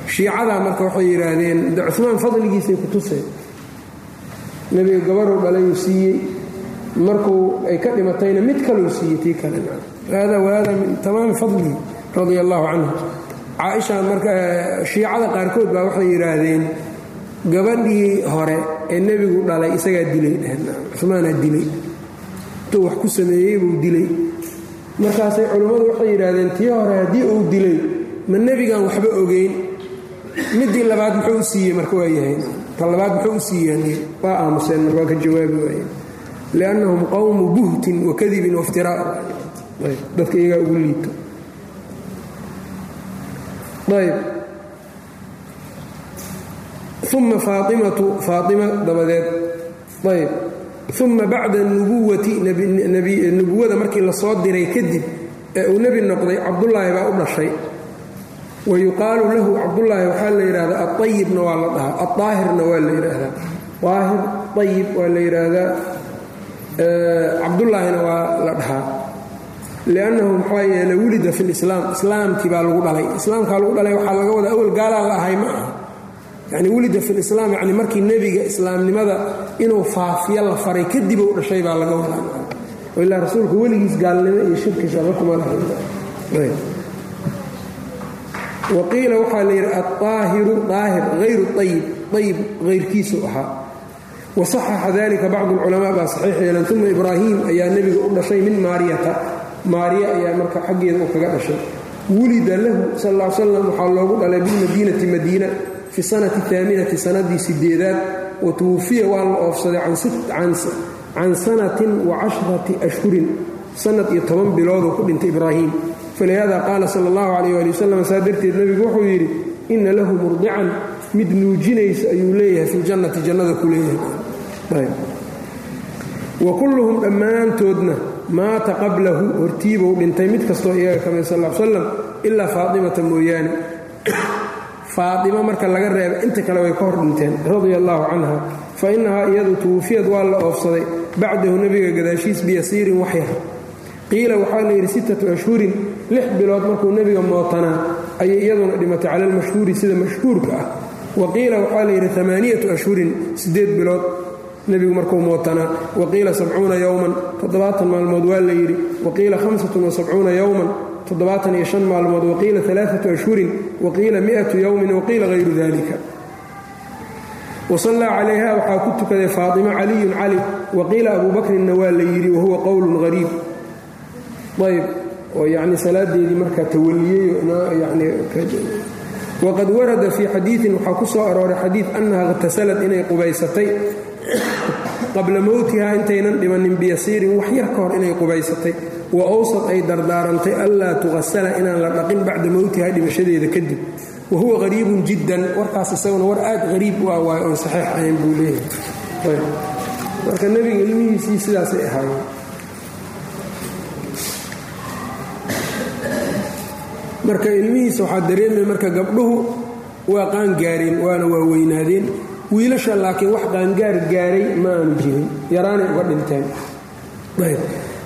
shiicadaa marka waxay yidhaahdeen de cumaan fadligiisay ku tuseen nebiga gabaruu dhalayuu siiyey. Markuu ay ka dhimatayna mid kaluu siiyey tii kale. Hada wahada min tamaami fadlihi radia allahu canhu. Caaisha marka shiicada qaarkood baa waxay yidhaahdeen gabadhii hore ee nebigu dhalay isagaa dilay. Cumaanaa dilay. Intuu wax ku sameeyey buu dilay. Markaasay culimmadu waxay yidhaahdeen tii hore haddii uu dilay ma nebigaan waxba ogeyn midii labaad muxuu u siiyey marka waa yahay? Ta labaad muxuu u siiyey waa aamuseen marka waa ka jawaabi waayeen liannahum qowmu buhtin wa kadibin waftiraa dadka iyagaa ugu liito. Ayb. Uma faaimatu faaima dabadeed. Ayb. Uma bacda nubuwati nubuwada markii la soo diray kadib ee uu nebi noqday cabdullaahi baa u dhashay wa yuqaalu lahu cabdullaahi waxaa la yidhahdaa aayibna waa la dhahaa aaahirna waa la yidhaahdaa. Aahir ayib waa la yidhaahdaa. Cabdullaahina waa la dhahaa. Liannahu maxaa yeele wulida fi lislaam islaamkii baa lagu dhalay. Islaamkaa lagu dhalay waxaa laga wadaa awal gaalaa la ahay ma aha. Yani wulida fi lislaam yani markii nebiga islaamnimada inuu faafiyo la faray kadib u dhashay baa laga wadaa. Ilaa rasuulku weligiis gaalnimo iyo shirki shaqo kuma lahay waqiila waxaa la yidhi aaahiru aahir hayru ayib ayib hayrkiisu ahaa. Wasaxaxa dalika bacdu lculamaa baa saxiix yeelan uma ibraahim ayaa nebiga u dhashay min maariyata. Maariya ayaa marka xaggeeda uu kaga dhashay. Wulida lahu sal l slam waxaa loogu dhalay bilmadiinati madiina fi sanati aaminati sanadii sideedaad wa tuwufiya waa la oofsaday can sanatin wa cashrati ashhurin sanad iyo toban bilooduu ku dhintay ibraahim falihada qaala sal allahu calayh ali wasalam saa darteed nebigu wuxuu yidhi inna lahu murdican mid nuujinaysa ayuu leeyahay fi ljannati jannada ku leeyahay. Wa kulluhum dhammaantoodna maata qablahu hortiibuu dhintay mid kastoo iyaga ka mid sal slam ilaa faatimata mooyaane. Faatima marka laga reeba inta kale way ka hor dhinteen radia allaahu canha. Fa innahaa iyadu tuwufiyad waa la oofsaday bacdahu nebiga gadaashiis biyasiirin waxyar qiila waxaa la yidhi sittatu ashhurin lix bilood markuu nebiga mootanaa ayay iyaduna dhimatay cala almashhuuri sida mashhuurka ah. Waqiila waxaa la yidhi amaaniyatu ashhurin siddeed bilood nebigu markuu mootanaa waqiila sabcuuna yowman toddobaatan maalmood waa la yidhi. Waqiila hamsatun wasabcuuna yowman toddobaatan iyo shan maalmood. Waqiila alaaatu ashhurin waqiila miatu yowmin waqiila hayru dalika wasallaa calayha waxaa ku tukaday faatima caliyun cali. Waqiila abuu bakrinna waa la yidhi wahuwa qowlun hariib ayb. Oo yacni salaadeedii markaa tawaliyey yani warada fii xadiiin waxaa ku soo arooray xadiid annaha ikhtasalad inay qubaysatay qabla mowtiha intaynan dhimanin biyasiirin wax yar ka hor inay qubaysatay. Wa awsad ay dardaarantay anlaa tuqasala inaan la dhaqin bacda mowtiha dhimashadeeda kadib. Wa huwa qariibun jiddan. Warkaas isaguna war aad qariib u ah waayo oon saxiix ahayn buu leeyahay. Marka nebiga ilmihiisii sidaasay ahaayeen marka ilmihiisa waxaa dareemaya marka gabdhuhu waa qaangaareen waana waa weynaadeen wiilasha laakiin wax qaangaar gaaray ma aanu jirin yaraanay uga dhinteen.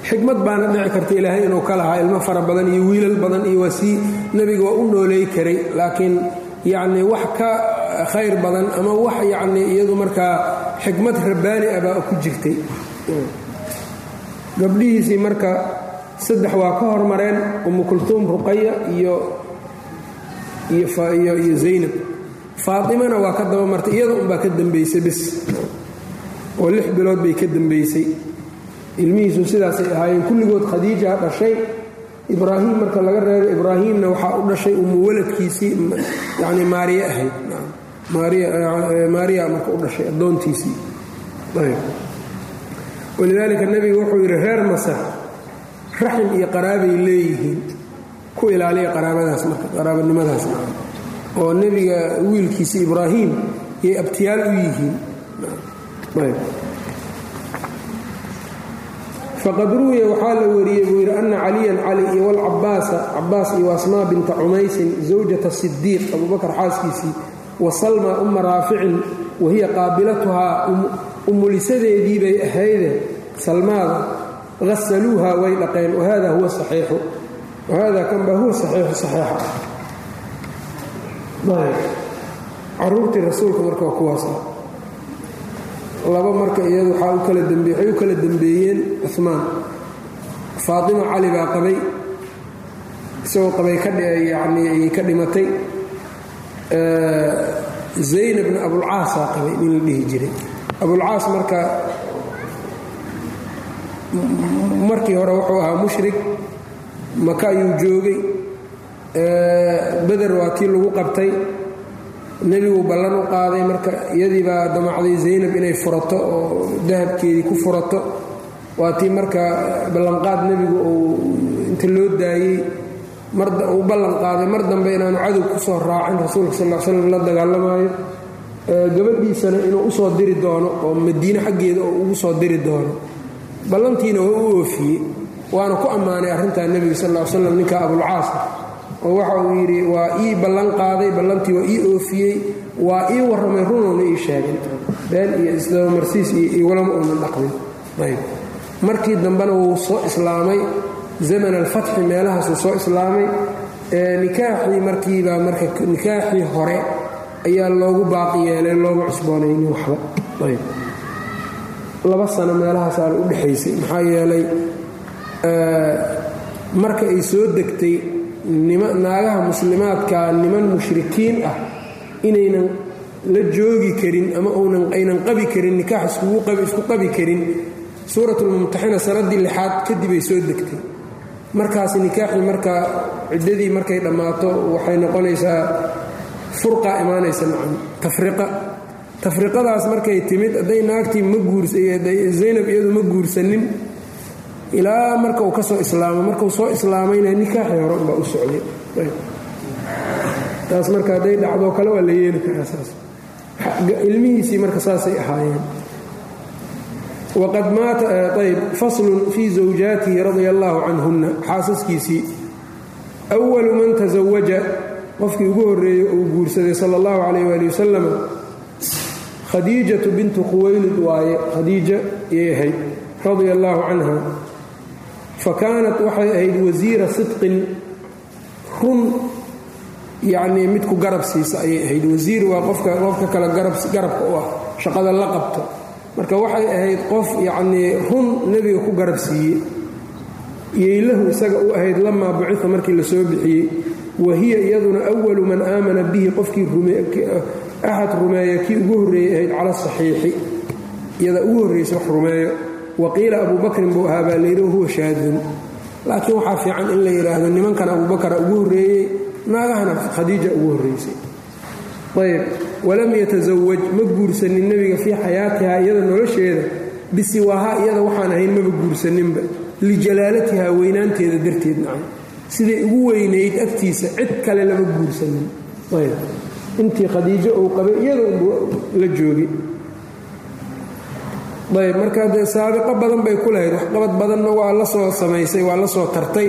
Xikmad baana dhici karta ilaahay inuu ka lahaa ilmo fara badan iyo wiilal badan iyo waa sii nebiga waa u nooleey karay laakiin yacni wax ka khayr badan ama wax yacni iyadu markaa xikmad rabbaani ah baa ku jirtay. Gabdhihiisii marka saddex waa ka hormareen umu kultuum ruqaya iyo iyo zaynab. Faatimana waa ka dabamartay iyada unbaa ka dambaysay bis oo lix bilood bay ka dambaysay ilmihiisu sidaasay ahaayeen kulligood khadiija dhashay. Ibraahim marka laga reebo ibraahimna waxaa u dhashay umu waladkiisii yani maariye ahayd. Maariya marka u dhashay addoontiisii. Walidaalika nebiga wuxuu yidhi reer masax raxim iyo qaraabay leeyihiin. Ku ilaaliya qaraabadaas marka qaraabanimadaas oo nebiga wiilkiisa ibraahim yay abtiyaal u yihiin. Faqad ruwiya waxaa la wariyey buu yidhi ana caliyan cali iyo walcabaasa cabaas iyo asmaa binta cumaysin zawjata sidiiq abubakar xaaskiisii wa salma umma raaficin wahiya qaabilatuhaa umulisadeedii bay ahayde salmaada hasaluuha way dhaqeen wahada huwa saxiixu wahada kan baa huwa saxiixu saxiixa caruurtii rasuulka marka waa kuwaasa laba marka iyadu waxaa u kala dambe waxay u kala dembeeyeen cumaan faatima cali baa qabay isagoo qabay yani ayay ka dhimatay zaynabna abulcaasaa qabay nin la dhihi jiray abulcaas marka markii hore wuxuu ahaa mushrik maka ayuu joogay. Beder waa kii lagu qabtay. Nebiguu ballan u qaaday marka iyadii baa damacday zaynab inay furato oo dahabkeedii ku furato. Waa tii marka ballanqaad nebigu uu inta loo daayey uu ballan qaaday mar dambe inaanu cadow ku soo raacin rasuulka sal l slam la dagaalamaayo. Gabadhiisana inuu u soo diri doono oo madiine xaggeeda oo ugu soo diri doono ballantiina waa u oofiyey waana ku ammaanay arrintaa nebiga sal l slam ninka abulcaas oo waxa uu yidhi waa ii ballan qaaday ballantii waa ii oofiyey waa ii warramay runuuna ii sheegay. Been iyo isdabamarsiis iyo igulama uunan dhaqmin. Ayb markii dambena wuu soo islaamay zaman alfatxi meelahaasuu soo islaamay nikaaxii markiibaa marka nikaaxii hore ayaa loogu baaqi yeelay looma cusboonaynin waxba. Ayb laba sano meelahaasaa la u dhexaysay maxaa yeelay marka ay soo degtay naagaha muslimaadka niman mushrikiin ah inaynan la joogi karin ama aynan qabi karin nikaax isku qabi karin suuratulmumtaxina sanadii lixaad kadib ay soo degtay. Markaas nikaaxii marka ciddadii markay dhammaato waxay noqonaysaa furqa imaanaysa tafriqa tafriqadaas markay timid hadday naagtii ma guurzaynab iyadu ma guursanin ilaa marka uu ka soo islaamo. Markuu soo islaamayna nikaaxii hore unbaa u socday. Taas marka hadday dhacdoo kale waa la yeeli karaa saas. Ilmihiisii marka saasay ahaayeen. Waqad maata ayb faslun fii zawjaatihi radia allaahu canhunna xaasaskiisii. Walu man tasawaja qofkii ugu horreeyey uu guursaday sala allahu calayh waali wasalam khadiijatu bintu khuwaylid waaye khadiija iyay ahayd radia allaahu canha fa kaanat waxay ahayd wasiira sidqin run yacnii mid ku garab siisa ayay ahayd. Wasiir waa qofka qofka kale garabka u ah shaqada la qabto. Marka waxay ahayd qof yacnii run nebiga ku garab siiyey. Yeylahu isaga u ahayd lamaa bucita markii la soo bixiyey. Wa hiya iyaduna awalu man aamana bihi qofkii axad rumeeya kii ugu horreeyey ahayd cala saxiixi. Iyada ugu horraysa wax rumeeyo. Wa qiila abuu bakrin buu ahaa baa layidhi wahuwa shaadun. Laakiin waxaa fiican in la yidhaahdo nimankan abuubakara ugu horreeyey naagahana khadiija ugu horraysay ayb walam yatasawaj ma guursanin nebiga fii xayaatihaa iyada nolosheeda bisiwaahaa iyada waxaan ahayn maba guursaninba. Lijalaalatihaa weynaanteeda darteed nacay siday ugu weynayd agtiisa cid kale lama guursanin. Ayb intii khadiijo uu qabay iyada la joogay ayb marka dee saabiqo badan bay ku lahayd. Waxqabad badanna waa la soo samaysay waa la soo tartay.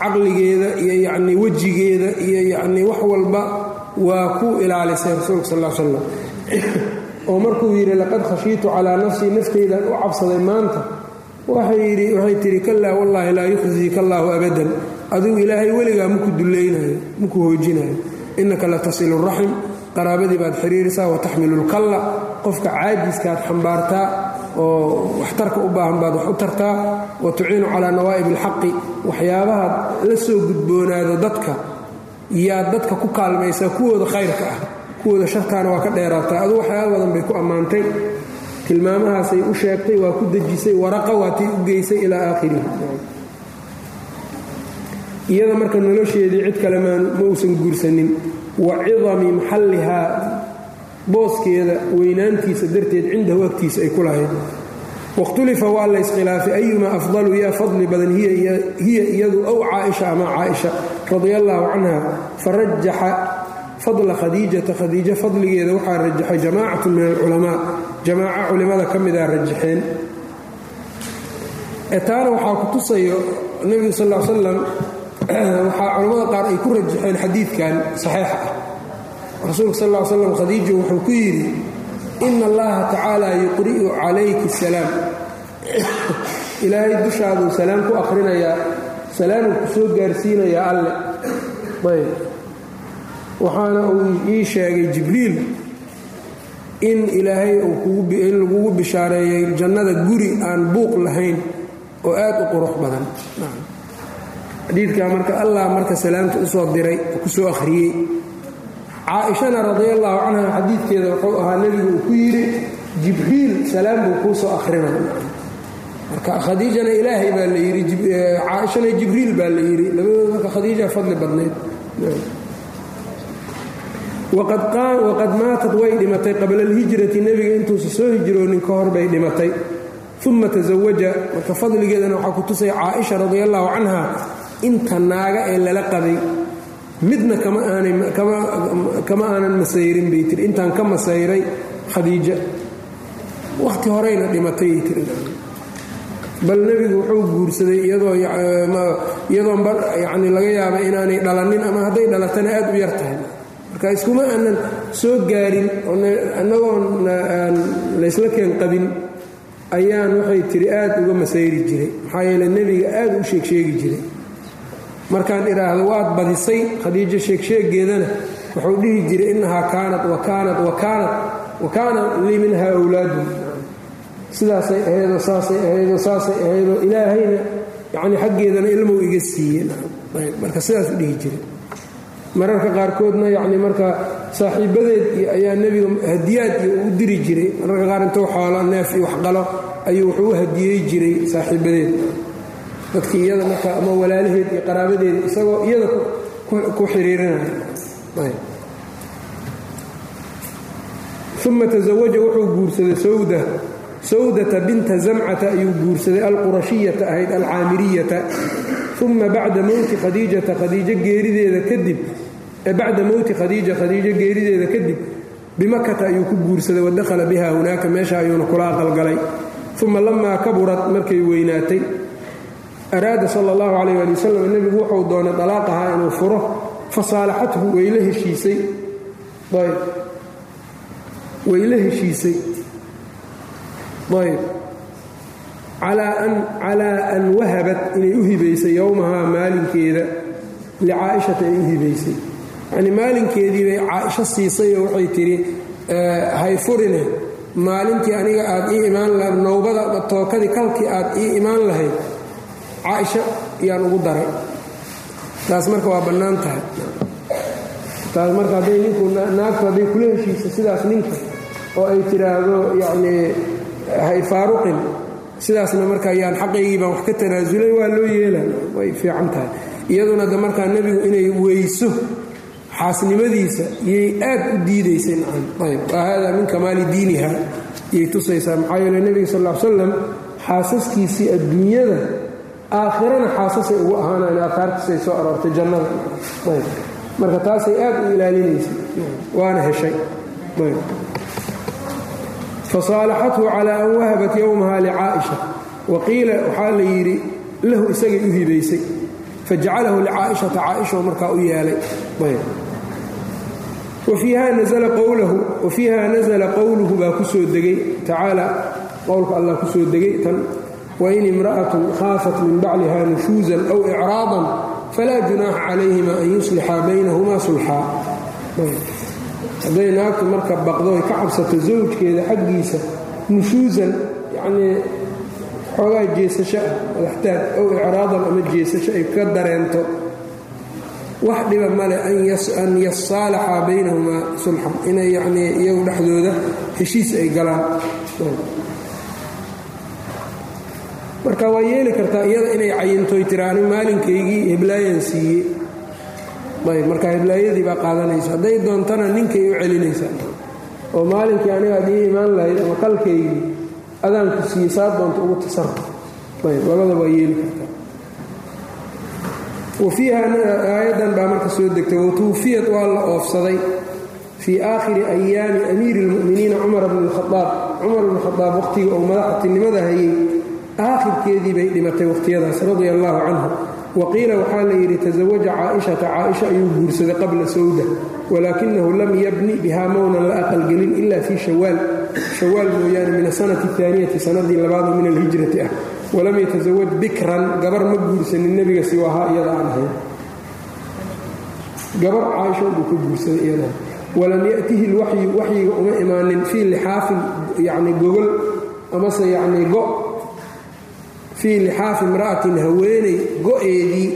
Caqligeeda iyo yacnii wejigeeda iyo yacnii wax walba waa ku ilaalisay rasuulka sal l slam oo markuu yidhi laqad khashiitu calaa nafsii naftaydan u cabsaday maanta. Waxay tidhi kallaa wallaahi laa yukhziika allaahu abadan. Adigu ilaahay weligaa maku dullaynayo maku hoojinayo innaka la tasilu raxim qaraabadii baad xiriirisaa wa taxmilu lkalla qofka caajiskaad xambaartaa oo waxtarka u baahan baad wax u tartaa wa tuciinu calaa nawaa'ib alxaqi waxyaabahaad la soo gudboonaado dadka yaad dadka ku kaalmaysaa kuwooda khayrka ah kuwooda shartaana waa ka dheeraataa adu waxyaaba badan bay ku ammaantay tilmaamahaasay u sheegtay waa ku dejisay waraqa waatay u geysay ilaa aakhirihi iyada marka nolosheedii cid kale ma uusan guursanin. Wa cidami maxallihaa booskeeda weynaantiisa darteed cindahu agtiisa ay ku lahayd. Wakhtulifa waa la iskhilaafay ayumaa afdalu yaa fadli badan? Hiya iyadu ow caaisha ama caaisha radia allaahu canha farajaxa fadla khadiijata. Khadiijo fadligeeda waxaa rajaxay jamaacatu min alculamaa jamaaca culimmada ka mida rajaxeen. Taana waxaa ku tusayo nebigu sal l salam waxaa culammada qaar ay ku rajaxeen xadiidkan saxiixa ah. Rasuulka sal l slam khadiija wuxuu ku yidhi ina allaha tacaala yuqri'u calayki asalaam ilaahay dushaaduu salaam ku akhrinayaa salaamuu ku soo gaarsiinayaa alle. Ayb. Waxaana uu ii sheegay jibriil in ilaahay in lagugu bishaareeyey jannada guri aan buuq lahayn oo aad u qurux badan xadiidkaa marka allah marka salaamta u soo diray ku soo akhriyey. Caaishana radiallaahu canha xadiidkeeda wuxuu ahaa nebigu uu ku yidhi jibriil salaam buu kuu soo akhrinaya marka khadiijana ilaahay baa la yidhi caaishana jibriil baa la yidhi labadooda marka khadiija fadli badnayd. Waqad maatat way dhimatay. Qabla alhijrati nebiga intuusa soo hijroonin ka hor bay dhimatay. Uma tasawaja marka fadligeedana waxaa ku tusaya caaisha radi allaahu canha inta naaga ee lala qabay midna kama aanan masayrin bay tiri intaan ka masayray khadiija wakhti horeyna dhimatay tiri bal nebigu wuxuu guursaday iyadoon yani laga yaaba inaanay dhalanin ama hadday dhalatana aad u yar tahay. Marka iskuma aanan soo gaarin annagoon laysla keen qabin ayaan waxay tiri aad uga masayri jiray. Maxaa yeele nebiga aad u sheegsheegi jiray markaan idhaahdo waad badisay? Khadiijo sheegsheegeedana wuxuu dhihi jiray innahaa kaanat wa kaanat wa kaanat wa kaana lii minhaa awlaadun sidaasay ahaydoo saasay ahaydoo saasay ahaydoo ilaahayna yacni xaggeedana ilmow iga siiyeen marka sidaas u dhihi jiray. Mararka qaarkoodna yacni marka saaxiibadeed ayaa nebiga hadiyaad iyo u diri jiray. Mararka qaar intuu xoolo neef iyo waxqalo ayuu wuxuu u hadiyey jiray saaxiibadeed dadkii iyada marka ama walaalaheed iyo qaraabadeeda isagoo iyada ku xiriirinaya uma tasawaja wuxuu guursaday sawda. Sawdata binta zamcata ayuu guursaday alqurashiyata ahayd alcaamiriyata. Uma bacda mowti khadiijata khadiijo geerideeda kadib bacda mowti khadiija khadiijo geerideeda kadib bimakata ayuu ku guursaday wadakhala biha hunaaka meesha ayuuna kula aqalgalay uma lamaa kaburat markay weynaatay araada sala allahu calayh ali wasalam nebigu wuxuu doonay dalaaqahaa inuu furo fasaalaxathu wayla heshiisay. Ayb. Wayla heshiisay. Ayb. Calaa an wahabat inay u hibaysay yowmahaa maalinkeeda licaa'ishata ay u hibaysay. Yacnii maalinkeedii bay caaisho siisay oo waxay tidhi hay furine maalintii aniga aad ii imaan lahayd nowbada tookadii kalkii aad ii imaan lahayd caaisho yaan ugu daray. Taas marka waa bannaan tahay. Taas marka hadday ninku naagtu hadday kula heshiisa sidaas ninka oo ay tidhaahdo yacnii hay faaruqin sidaasna marka yaan xaqaygii baan wax ka tanaasulay waa loo yeela way fiican tahay. Iyaduna de markaa nebigu inay weyso xaasnimadiisa iyay aad u diidaysay nacam ayb. Wa hada min kamaali diiniha iyay tusaysaa maxaa yeele nebiga sal l salam xaasaskiisii adduunyada aakhirana xaasasay ugu ahaanayn aaaartiisay soo aroortay jannada. Marka taasay aad u ilaalinaysay waana heshay. Fasaalaxathu calaa an wahabat yowmaha licaaisha wa qiila waxaa la yidhi lahu isagay u hibaysay fajacalahu licaaishata caaisha markaa u yeelay wa fiiha nasla qowluhu baa ku soo degay. Tacaala qowlka allah ku soo degay tan wain imra'atun khaafat min bacliha nushuusan aw icraadan falaa junaaxa calayhima an yuslixa baynahumaa sulxaa hadday naagtu marka baqdo ay ka cabsato zawjkeeda xaggiisa nushuusan yacnii xoogaa jeesasho ah madaxtaag ow icraadan ama jeesasho ay ka dareento wax dhiba male an yasaalaxa baynahumaa sulxan inay yacnii iyagu dhexdooda heshiis ay galaan marka waa yeeli kartaa iyada inay cayintoy tiraani maalinkaygii heblaayan siiyey ayb marka heblaayadii baa qaadanaysa. Hadday doontana ninkay u celinaysaa oo maalinkii aniga ad ii imaan lahayd ama qalkaygii adaanku siiye saa doonta ugu tasarruf ayb labada waa yeeli kartaa. Wa fiiha aayaddan baa marka soo degtay. Watuufiyad waa la oofsaday fii aakhiri ayaami amiiri اlmu'miniina cumar bn اlkhaaab cumar bn khadaab waqhtiga oo madaxtinimada hayay aakhirkeedii bay dhimatay wakhtiyadaas radia allahu canhu waqiila waxaa la yidhi tasawaja caaishata caaisha ayuu guursaday qabla sawda walaakinahu lam yabni bihaa mownan la aqalgelin ila fii shawaal. Shawaal mooyaane min asanati aaniyati sanadii labaadu min alhijrati ah. Walam yatasawaj bikran gabar ma guursanin nebiga siwahaa iyada aan ahayn. Gabar caaisha buu ka guursaday iyada. Walam yatihi lwaxyu waxyiga uma imaanin fii lixaafin yani gogol amase yacnii go fii lixaafi imra'atin haweeney go-eedii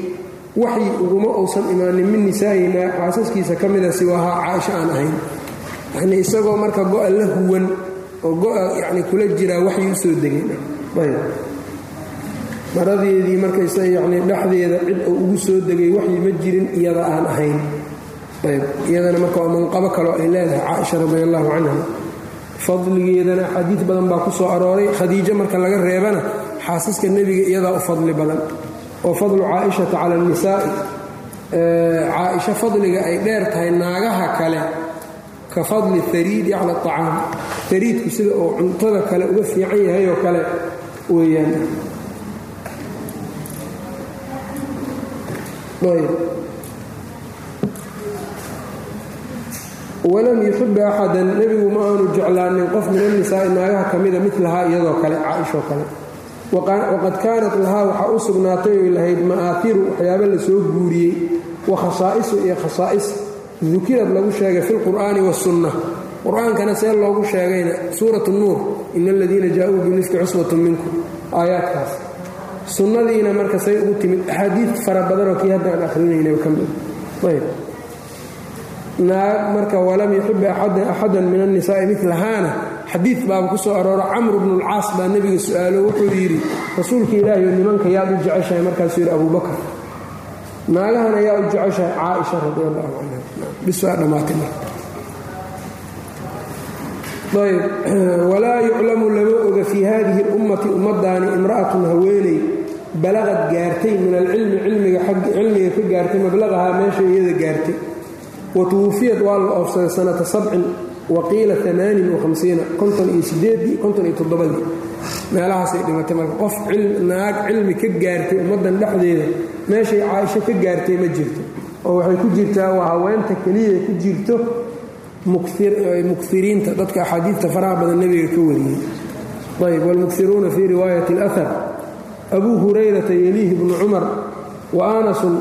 waxyi uguma uusan imaanin min nisaa'ina xaasaskiisa ka mida siwaahaa caaisha aan ahayn. Yanii isagoo marka go-a la huwan oo go-a yani kula jiraa waxyi u soo degay. Maradeedii markaysa yani dhexdeeda cid uu ugu soo degay waxyi ma jirin iyada aan ahayn. Ayb. Iyadana marka waa manqabo kaloo ay leedahay caaisha radi allahu canha. Fadligeedana xadiid badan baa ku soo arooray. Khadiijo marka laga reebana xaasaska nebiga iyadaa u fadli badan oo fadlu caaishata cala annisaa'i caaisho fadliga ay dheer tahay naagaha kale ka fadli hariidi cala acaam hariidku sida uu cuntada kale uga fiican yahay oo kale weeyaan. Walam yuxiba axadan nebigu ma aanu jeclaanin qof min annisaa'i naagaha ka mida milahaa iyadoo kale caaishoo kale waqad kaanat lahaa waxaa u sugnaatay oy lahayd ma'aahiru waxyaaba la soo guuriyey wa khasaa'isu iyo khasaa'is dukirad lagu sheegay fi lqur'aani wasunna qur'aankana see loogu sheegayna suurat nuur ina aladiina jaa-uu bilifki cusbatun minkum aayaadkaas. Sunnadiina marka say ugu timid axaadiid fara badanoo kii hadda aan akhrinayna ka mid. Ayb naag marka walam yuxiba axadan min annisaa'i milahaana xadiid baaba ku soo arooro camr bnu lcaas baa nebiga su'aalo wuxuu yidhi rasuulka ilaahi nimanka yaad u jeceshahay. Markaasuu yidhi abubakar naagahan ayaa u jeceshahay caaisha radi allahu canha walaa yuclamu lama oga fii hadihi اlummati ummaddaani imra'atun haweeney balaqad gaartay min alcilmi cilmiga ka gaartay mablaqahaa meesha iyada gaartay. Wa tuwufiyad waa la oofsaday sanata sabcin waqiila amaanin wahamsiina konton iyo sideedii konton iyo toddobadii meelahaasay dhimatay marka qof naag cilmi ka gaartay ummaddan dhexdeeda meeshay caaisho ka gaartay ma jirto oo waxay ku jirtaa waa haweenta keliya ku jirto mukiriinta dadka axaadiidta faraha badan nebiga ka wariyey ayb wاlmukiruuna fii riwaayat اlأhar abuu hurayrata yeliihi bnu cumar wa anasun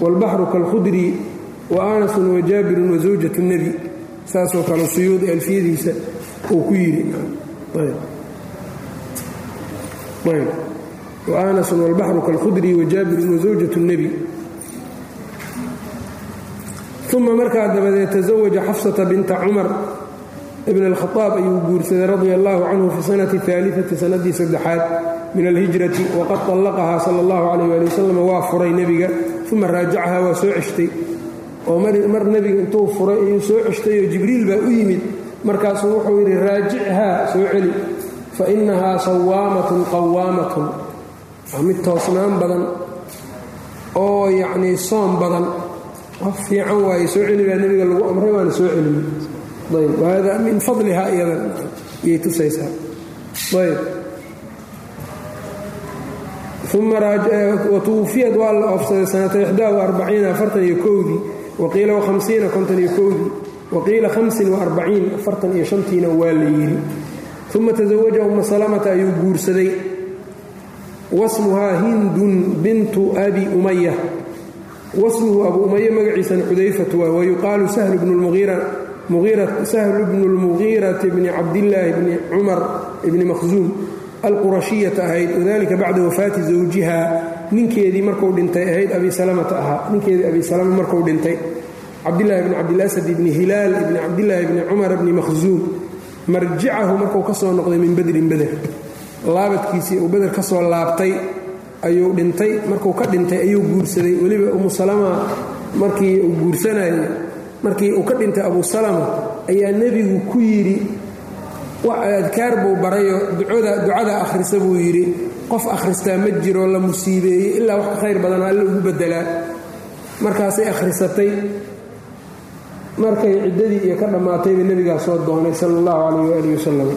wاlbaxru kalkhudri wa anasun wa jaabirun wa zawjatu nebi saasoo kale suyuudi alfiyadiisa uu ku yidhi. Wa anasun walbaxru kalkhudri wa jaabirun wa zawjatu nebi uma markaa dabadeed tasawaja xafsata binta cumar ibn alkhaaab ayuu guursaday radia allahu canhu fi sanati aaliati sanadii saddexaad min alhijrati waqad طallaqahaa sala allahu calayh ali wasalam waa furay nebiga uma raajacahaa waa soo ceshtay oo mar nebiga intuu furay ayuu soo ceshtayoo jibriil baa u yimid. Markaasuu wuxuu yidhi raajichaa soo celi fa innahaa sawaamatun qawaamatun waa mid toosnaan badan oo yacnii soom badan. Qof fiican waaye soo celi baa nebiga lagu amray waana soo celiyey ayb wahada min fadlihaa iyada iyay tusaysaa. Ayb uma watuwufiyad waa la oofsaday sanata ixdaa waqiila wahamsiina konton iyo kowdii waqiila hamsin waarbaciin afartan iyo shantiina waa la yidhi uma tasawaja uma salamata ayuu guursaday wasmuhaa hindun bintu abi umaya wasmuhu abu umaya magaciisana xudayfatu waa wayuqaalu sahlu bnu lmugiirati bni cabdillaahi bni cumar bni makhsuum alqurashiyata ahayd wadalika bacda wafaati zawjiha ninkeedii marku dhintay ahayd abi salamata ahaa. Ninkeedii abi salama marku dhintay. Cabdillaahi bni cabdilasad ibni hilaal ibni cabdillaahi bni cumar bni makhsuum marjicahu markuu ka soo noqday min badrin beder laabadkiisii uu beder ka soo laabtay ayuu dhintay. Markuu ka dhintay ayuu guursaday. Weliba umu salama markii uu guursanayay markii uu ka dhintay abu salama ayaa nebigu ku yidhi adkaar buu barayo ducada akhrisa buu yidhi qof akhristaa ma jiro la musiibeeyey ilaa wax ka khayr badana alle ugu bedelaa markaasay akhrisatay. Markay ciddadii iyo ka dhammaatayba nebigaa soo doonay sala allahu calayh waali wasalam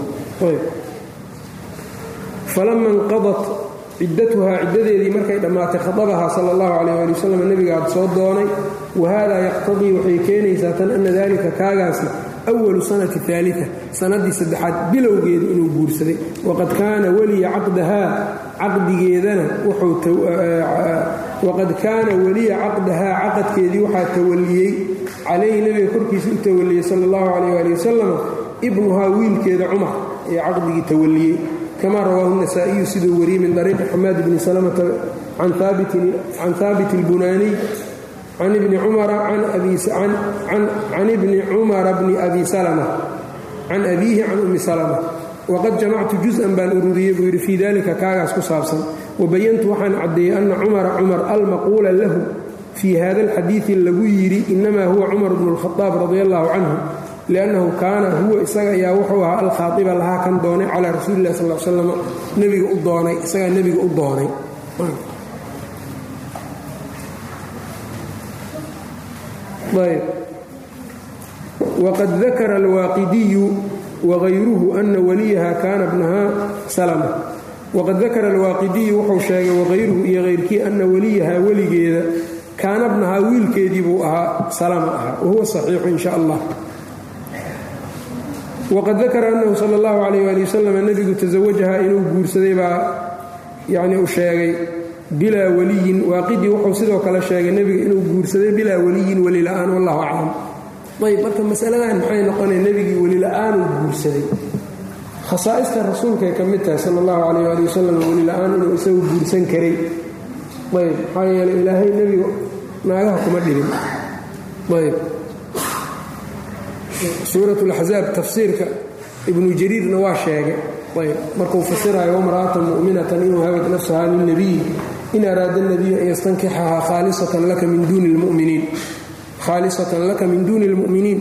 falama inqadat ciddatuhaa ciddadeedii markay dhammaatay khadabahaa sala allahu calayh ali wasalam nebigaad soo doonay wa haadaa yaqtadii waxay keenaysaa tan ana dalika kaagaasi awalu sanati aalia sanadii saddexaad bilowgeeda inuu guursaday waqad kaana weliya caqdahaa caqdigeedana waqad kaana weliya caqdahaa caqadkeedii waxaa tawaliyey calayhi nebiga korkiisa u tawaliyey sala allahu calayh ali wasalam ibnuhaa wiilkeeda cumar ee caqdigii tawaliyey kama rawaahu nasaa'iyu siduu wariyey min ariiqi xamaad bni salamata can haabit اlbunaaniy can ibni cumara bni abi salma can abiihi can ummi salma waqad jamactu juz-an baan ururiyey buu yidhi fii dalika kaagaas ku saabsan wabayantu waxaan caddeeyey ana cumara cumar almaquula lahu fii hada alxadiidi lagu yidhi inamaa huwa cumar bnu اlkhadaab radi allahu canhu liannahu kaana huwa isaga ayaa wuxuu ahaa alkhaaiba lahaa kan doonay calaa rasuuli lah sal slam nebiga u doonay isagaa nebiga u doonay wqad dakara alwaaqidiyu wagayruhu ana waliyaha kaana bnaha salma waqad dakara alwaaqidiyu wuxuu sheegay wagayruhu iyo hayrkii ana waliyahaa weligeeda kaana bnahaa wiilkeedii buu ahaa salama ahaa. Wahuwa saxiixu in sha allah. Waqad dakara annahu sala allahu calayh ali wasalam nebigu tasawajahaa inuu guursaday baa yacni uu sheegay bilaa waliyin waaqidii wuxuu sidoo kale sheegay nebiga inuu guursaday bilaa waliyin weli la'aan wallahu aclam. Ayb marka masaladan maxay noqonaya nebigii weli la'aanuu guursaday? Khasaa'ista rasuulkay ka mid tahay sala allahu calayh ali wasalam weli la'aan inuu isagu guursan karay. Ayb maxaa yeeley ilaahay nebiga naagaha kuma dhibin. Ayb suurat laxzaab tafsiirka ibnu jariirna waa sheegay. Ayb markuu fasirayo wamra'atan mu'minatan inuu hawad nafsaha lilnabiyi in araada nabiyu an yastankixahaa khaalisatan laka min duuni lmuminiin.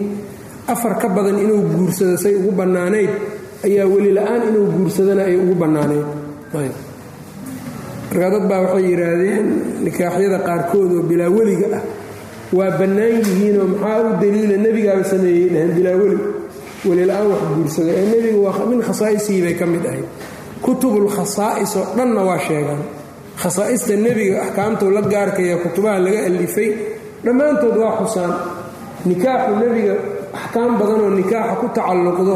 Afar ka badan inuu guursado say ugu bannaanayd ayaa weli la'aan inuu guursadana ay ugu bannaanayd. Markaa dad baa waxay yidhaahdeen nikaaxyada qaarkood oo bilaa weliga ah waa bannaan yihiinoo maxaa u daliila nebigaaba sameeyey dhaheen bilaa weli. Welila-aan wax guursada ee nebigu waa min khasaa'isihii bay ka mid ahayd. Kutubul khasaa'is oo dhanna waa sheegaan khasaa'ista nebiga axkaamtuu la gaarkaya kutubaha laga alifay dhammaantood waa xusaan. Nikaaxu nebiga axkaam badanoo nikaaxa ku tacalluqdo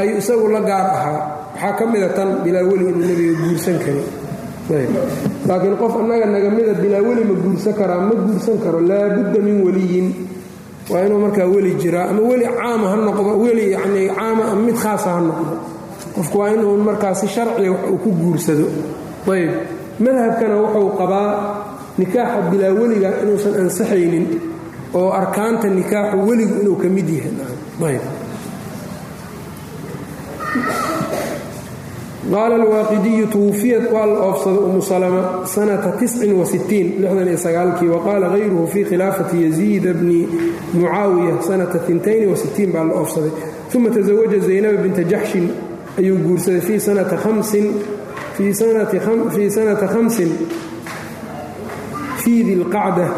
ayuu isagu la gaar ahaa. Waxaa ka mida tan bilaa weli inuu nebiga guursan karin laakiin qof annaga bilaa weli ma guursan karaa ma guursan karo. Laabudda min weliyin. Waa inuu markaa weli jiraa ama weli caama ha noqdo weli yacnii caama ama mid khaasa ha noqdo. Qofku waa inuu markaa si sharciga wax uu ku guursado. Ayb madhabkana wuxuu qabaa nikaaxa bilaa weliga inuusan ansaxaynin oo arkaanta nikaaxu weligu inuu ka mid yahay. Qaala alwaaqidiyu twufiyat waa la oofsaday umu salama sanata kii waqaala hayruhu fii khilaafati yaziida bni mucaawiya sanata baa la oofsaday. Uma taزawaja zaynaba binta jaxshin ayuu guursaday fii sanata fii sanata hamsin fii dilqacda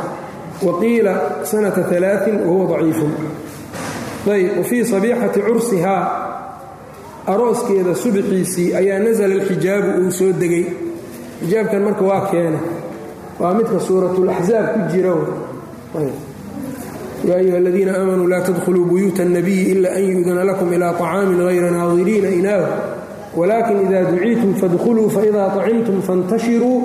waqiila sanata alaain wahuwa daciifun ayb wafii sabiixati cursihaa arooskeeda subixiisii ayaa nasala alxijaabu uu soo degay xijaabkan marka waa keena waa midka suuratulaxzaab ku jira yaa ayuha aladiina aamanuu laa tadkhuluu buyuuta اnabiyi ila an yuudana lakum ilaa طacaamin hayra naadiriina inaahu wlakin ida duciitum fadkhuluu faإida طacimtum faاntashiruu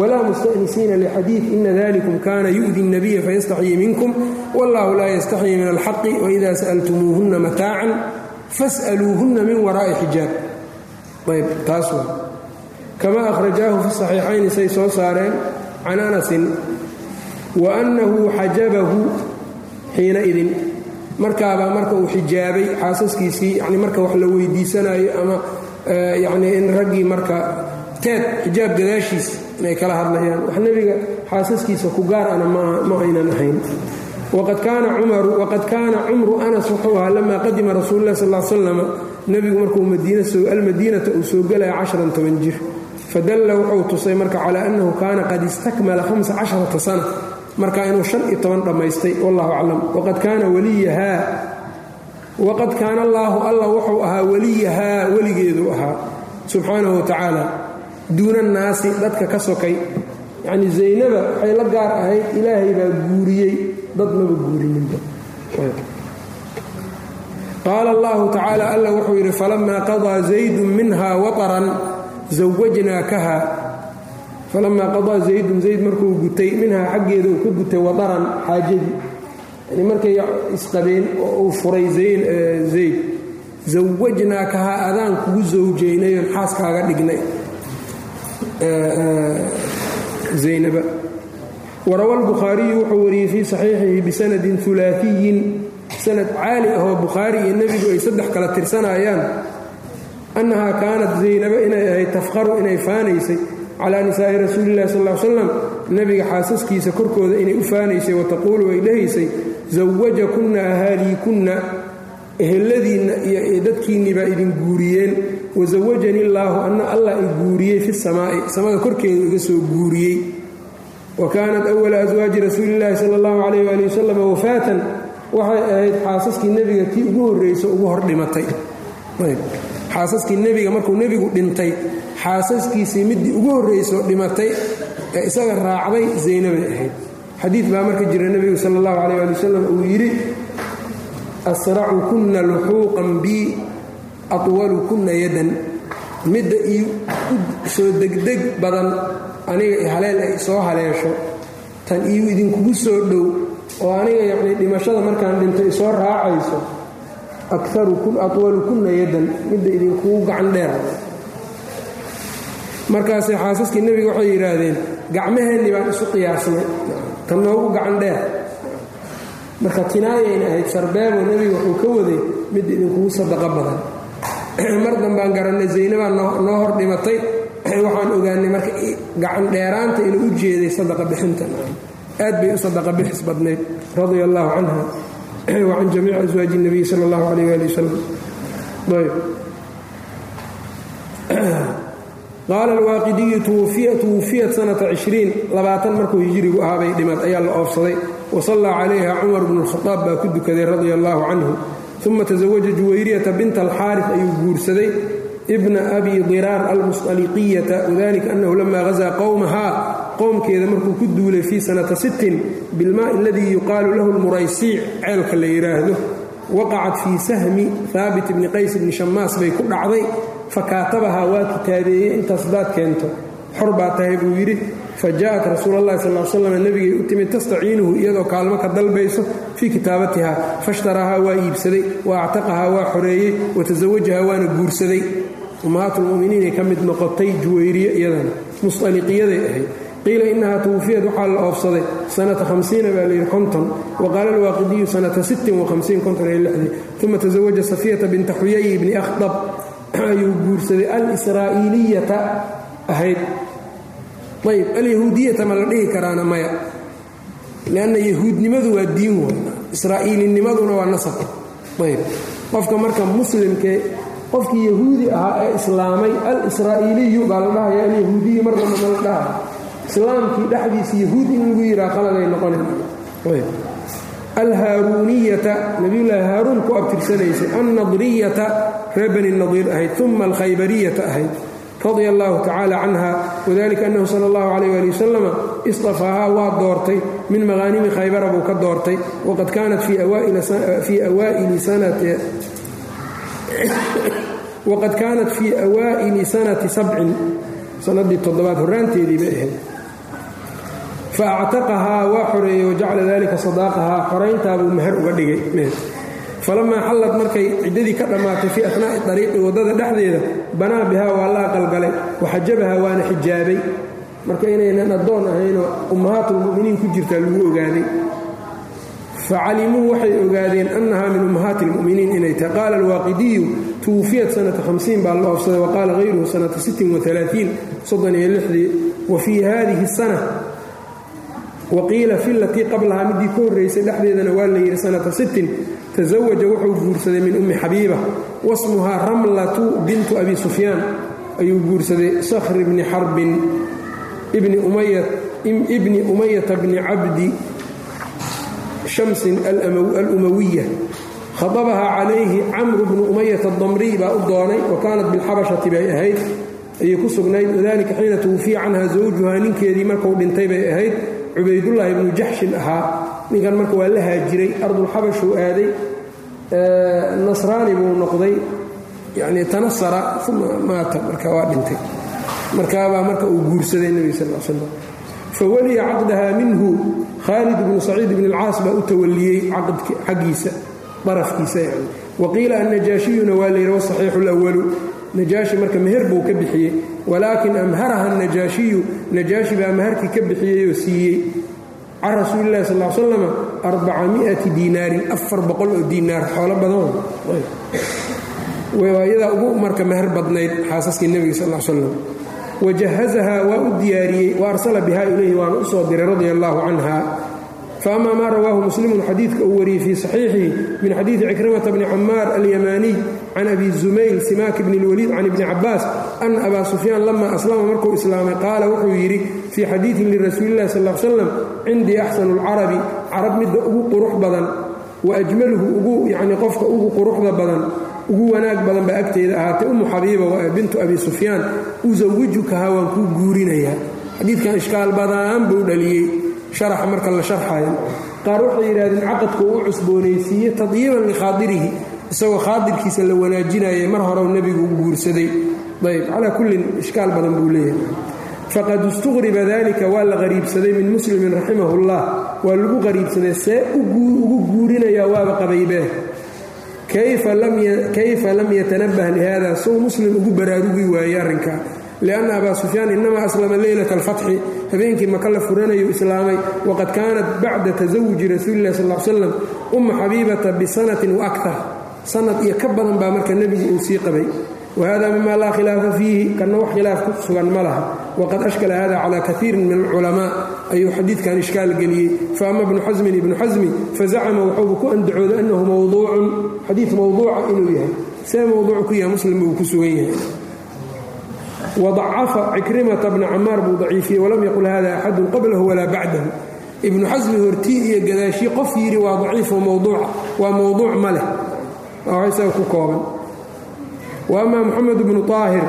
wla mustأnisiina lxadiiث ina dalikum kana yu'di الnabiya fayastaxyii minkum wallahu laa yastaxyii min alxaqi waإida sأltumuuhuna mataacan fas'aluuhunna min waraa'i xijaab ayb taas wa kama akhrajaahu fi saxiixayni say soo saareen can anasin wa annahu xajabahu xiina idin markaabaa marka uu xijaabay xaasaskiisii yani marka wax la weydiisanayo ama yacnii in raggii marka teed xijaab gadaashiis inay kala hadlayaan. Wax nebiga xaasaskiisa ku gaar ana ma aynan ahayn. Waqad kaana cumru anas wuxuu ahaa lamaa qadima rasuulu lah sal slama nebigu markuu almadiinata uu soo gelaya casharan toban jir. Fadalla wuxuu tusay marka calaa annahu kaana qad istakmala hamsa casharata sana. Marka inuu shan iyo toban dhammaystay wallahu aclam. Waqad kaana waliyahaa waqad kaana allaahu allah wuxuu ahaa weliyahaa weligeedu ahaa subxaanahu wa duuna annaasi dadka ka sokay yacnii zaynaba waxay la gaar ahayd ilaahay baa guuriyey dad maba guurininba qaala allahu tacaala alla wuxuu yidhi falamaa qadaa zaydun minha wataran zawajnaakaha falamaa qadaa zaydun zayd markuu gutay minhaa xaggeeda uu ka gutay wataran xaajadii yani markay isqabeen oo uu furay zayd zawajnaakaha adaan kugu zawjaynayon xaaskaaga dhignay. Zaynaba. Warawa albukhaariyu wuxuu wariyey fii saxiixihi bisanadin ulaaiyin sanad caali ahoo bukhaari iyo nebigu ay saddex kala tirsanayaan annahaa kaanat zaynaba inay ahayd tafqaru inay faanaysay calaa nisaa'i rasuulillahi sal l slam nebiga xaasaskiisa korkooda inay u faanaysay wataquulu ay dhahaysay zawajakunna ahaaliikunna eheladiinna iyo dadkiinnii baa idin guuriyeen wasawajani illaahu anna allah i guuriyey fi samaa'i samada korkeeda iga soo guuriyey. Wa kaanat awala aswaaji rasuulillaahi sala allahu calayh waali wasalam wafaatan waxay ahayd xaasaskii nebiga tii ugu horrayso ugu hor dhimatay. Xaasaskii nebiga markuu nebigu dhintay xaasaskiisii middii ugu horrayso dhimatay ee isaga raacday zaynabay ahayd. Xadiid baa marka jira nebigu sala allahu calayh waali wasalam uu yidhi asracukunna luxuuqan bii atwalukunna yadan. Midda ii soo degdeg badan aniga haleel ay soo haleesho tan iyu idinkugu soo dhow oo aniga yacnii dhimashada markaan dhinto isoo raacayso atwalukunna yadan. Midda idinkugu gacan dheer markaasay xaasaskii nebiga waxay yidhaahdeen gacmaheennii baan isu qiyaasnay. Tan noogu gacan dheer. Marka kinaayayna ahayd sarbeebo nebiga wuxuu ka waday midda idinkugu sadaqo badan. [CLEARS THROAT] Mar dambaan garannay zaynabaa noo hor dhimatay. [CLEARS THROAT] Waxaan ogaanay marka gacan dheeraanta inuu u jeeday sadaqa bixinta. Aad bay u sadaqa bixis badnayd radia allaahu canha [CLEARS THROAT] wa can jamiici aswaaji اnabiy sala اllahu alayh ali wasalam qaala alwaaqidiyu twufiyat sanata cishriin labaatan markuu hijirigu ahaabay dhimad ayaa la oofsaday wasallaa calayha cumar bnu اlkhadaab baa ku dukaday radia allaahu canhu uma tasawaja juwayriyata binta alxaarif ayuu guursaday bna abi diraar almusطaliqiyata wadalika annahu lama hazaa qowmahaa qowmkeeda markuu ku duulay fii sanata sittin bilmaa aladii yuqaalu lahu lmuraysiic ceelka la yidhaahdo waqacat fii sahmi haabit bni qays bni shamaas bay ku dhacday fakaatabahaa waa kitaabeeyey intaas hadaad keento. Xor baa tahay buu yidhi fa ja'at rasuul allahi sal slam nebigay u timid tastaciinuhu iyadoo kaalmo ka dalbayso fii kitaabatiha fashtarahaa waa iibsaday wa actaqahaa waa xoreeyey wa tasawajahaa waana guursaday. Ummahaatulmu'miniinay ka mid noqotay juwayriye iyadana musطaliqiyaday ahayd. Qiila inahaa twufiyad waxaa la oofsaday sanata hamsiina baa layidhi konton. Wa qaala alwaaqidiyu sanata sittin wahamsiin konton iyo lixdii. Uma tasawaja safiyata binta xuyay bni akhdab ayuu guursaday alsraa'iliyata ahayd. Ayb alyahuudiyata ma la dhihi karaana maya. Lanna yahuudnimadu waa diin way israa'iilinimaduna waa nasab. Ayb qofka marka muslimkee qofkii yahuudi ahaa ee islaamay al-israa'iiliyu baa la dhahaya alyahuudiyu mar damba ma la dhahaya islaamkii dhexdiisa yahuud in lagu yidhaha qaladay noqonayn alhaaruuniyata nabiyulaahi haaruun ku abtirsanaysay annadriyata reer bani nadiir ahayd uma alkhaybariyata ahayd radia allahu tacaala canha wadalika annahu sala allahu calayh waali wasalama istafaahaa waa doortay min maqaanimi khaybara buu ka doortay waqad kaanat fii awaa'ili sanati sabcin sanadii toddobaad horraanteedii bay ahayd fa waa xoreeyey wajacala dalika sadaaqahaa xorayntaabuu meher uga dhigay. falamaa xallad markay ciddadii ka dhammaatay fii athnaa'i dariiqi waddada dhexdeeda banaa bihaa waa la aqalgalay waxajabahaa waana xijaabay marka inaynan addoon ahaynoo ummahaatulmu'miniin ku jirtaa lagu ogaaday facalimuu waxay ogaadeen annahaa min ummahaati اlmu'miniin inay tahay qaala alwaaqidiyu tuwufiyat sanata hamsiin baa la oofsaday wa qaala hayruhu sanata sittin waalaaiin soddon iyo lixdii wa fii haadihi اsana wa qiila fi latii qablahaa midii ka horraysay dhexdeedana waa la yidhi sanata sittin tasawaja wuxuu guursaday min ummi xabiiba wasmuhaa ramlatu bintu abi sufyaan ayuu guursaday sakhr bni xarbin ibni umayata bni cabdi shamsin alumawiya khadabahaa calayhi camru bnu umayata adamriy baa u doonay wa kaanat bilxabashati bay ahayd ayay ku sugnayd wadalika xiina tuwufiya canha zawjuhaa ninkeedii markuu dhintay bay ahayd cubaydullaahi bnu jaxshin ahaa. Ninkan marka waa la haajiray ardulxabashuu aaday nasraani buu noqday. Yani tanasara uma maata. Marka waa dhintay. Markaabaa marka uu guursaday nebiga sal l slam fawaliya caqdaha minhu. Khaalid bnu saciid bn alcaas baa u tawaliyey xaggiisa darafkiisa yani wa annajaashiyuna waa layidhi wasaxiixu lwalu najaashi marka meher buu ka bixiyey walaakin amharaha najaashiyu najaashi baa maharkii ka bixiyeyoo siiyey. Can rasuuli lahi sal slam arbacamiati diinaarin afar boqol oo diinaar xoolo badan. Iyadaa ugu marka meher badnayd xaasaskii nebiga sal slam wajahazahaa waa u diyaariyey wa arsala biha ilayhi waana u soo diray radia allaahu canha faama maa rawaahu muslimun xadiidka uu wariyey fii saxiixihi min xadiidi cikrimata bni camaar alyamaaniy can abi zumayl simaak bni اlwaliid can ibni cabaas ana abaa sufyaan lama aslama markuu islaamay qaala wuxuu yidhi fii xadiidin lirasuulillahi sal slam cindii axsanu اlcarabi carab midda ugu qurux badan wa ajmaluhu ugu yani qofka ugu quruxda badan ugu wanaag badan baa agteeda ahaatay umu xabiiba bintu abi sufyaan usawijukaha waan kuu guurinayaa xadiidkan ishkaal badaan buu dhaliyey sharaxa marka la sharxayo qaar waxay yidhahdeen caqadku uu cusboonaysiiye tadyiiban likhaadirihi isagoo khaadirkiisa la wanaajinayay mar horeu nebigu u guursaday. Ayb calaa kullin ishkaal badan buu leeyahay. Faqad istuqriba dalika waa la qariibsaday min muslimin raximahullah. Waa lagu qariibsaday see ugu guurinayaa waaba qabaybee kayfa lam yatanabah lihada sow muslim ugu baraarugi waayey arrinkaa lianna abaa sufyaan inamaa aslama leylata alfatxi. Habeenkii maka la furanayu islaamay waqad kaanat bacda tasawuji rasuulilah sal l slam umma xabiibata bisanatin wa aktar sanad iyo ka badan baa marka nebigu uu sii qabay. Wahada mima laa khilaafa fiihi kanna wax khilaaf ku sugan ma laha. Waqad ashkala hada cala kaiirin min alculamaa ayuu xadiidkan ishkaal geliyey. Faama bnu xasmin ibnu xasmi fazacama wuxuuba ku andacooday annahu mawduucun xadiid mawduuca inuu yahay. See mawduuc ku yahay muslim buu ku sugan yahay. Wadacafa cikrimata bna camaar buu daciifiyey walam yaqul hada axadun qablahu walaa bacdahu. Ibnu xasmi hortii iyo gadaashii qof yidhi waa daciifo mawduuca waa mawduuc ma leh isaga ku kooban. Wa ama moxamed bnu طaahir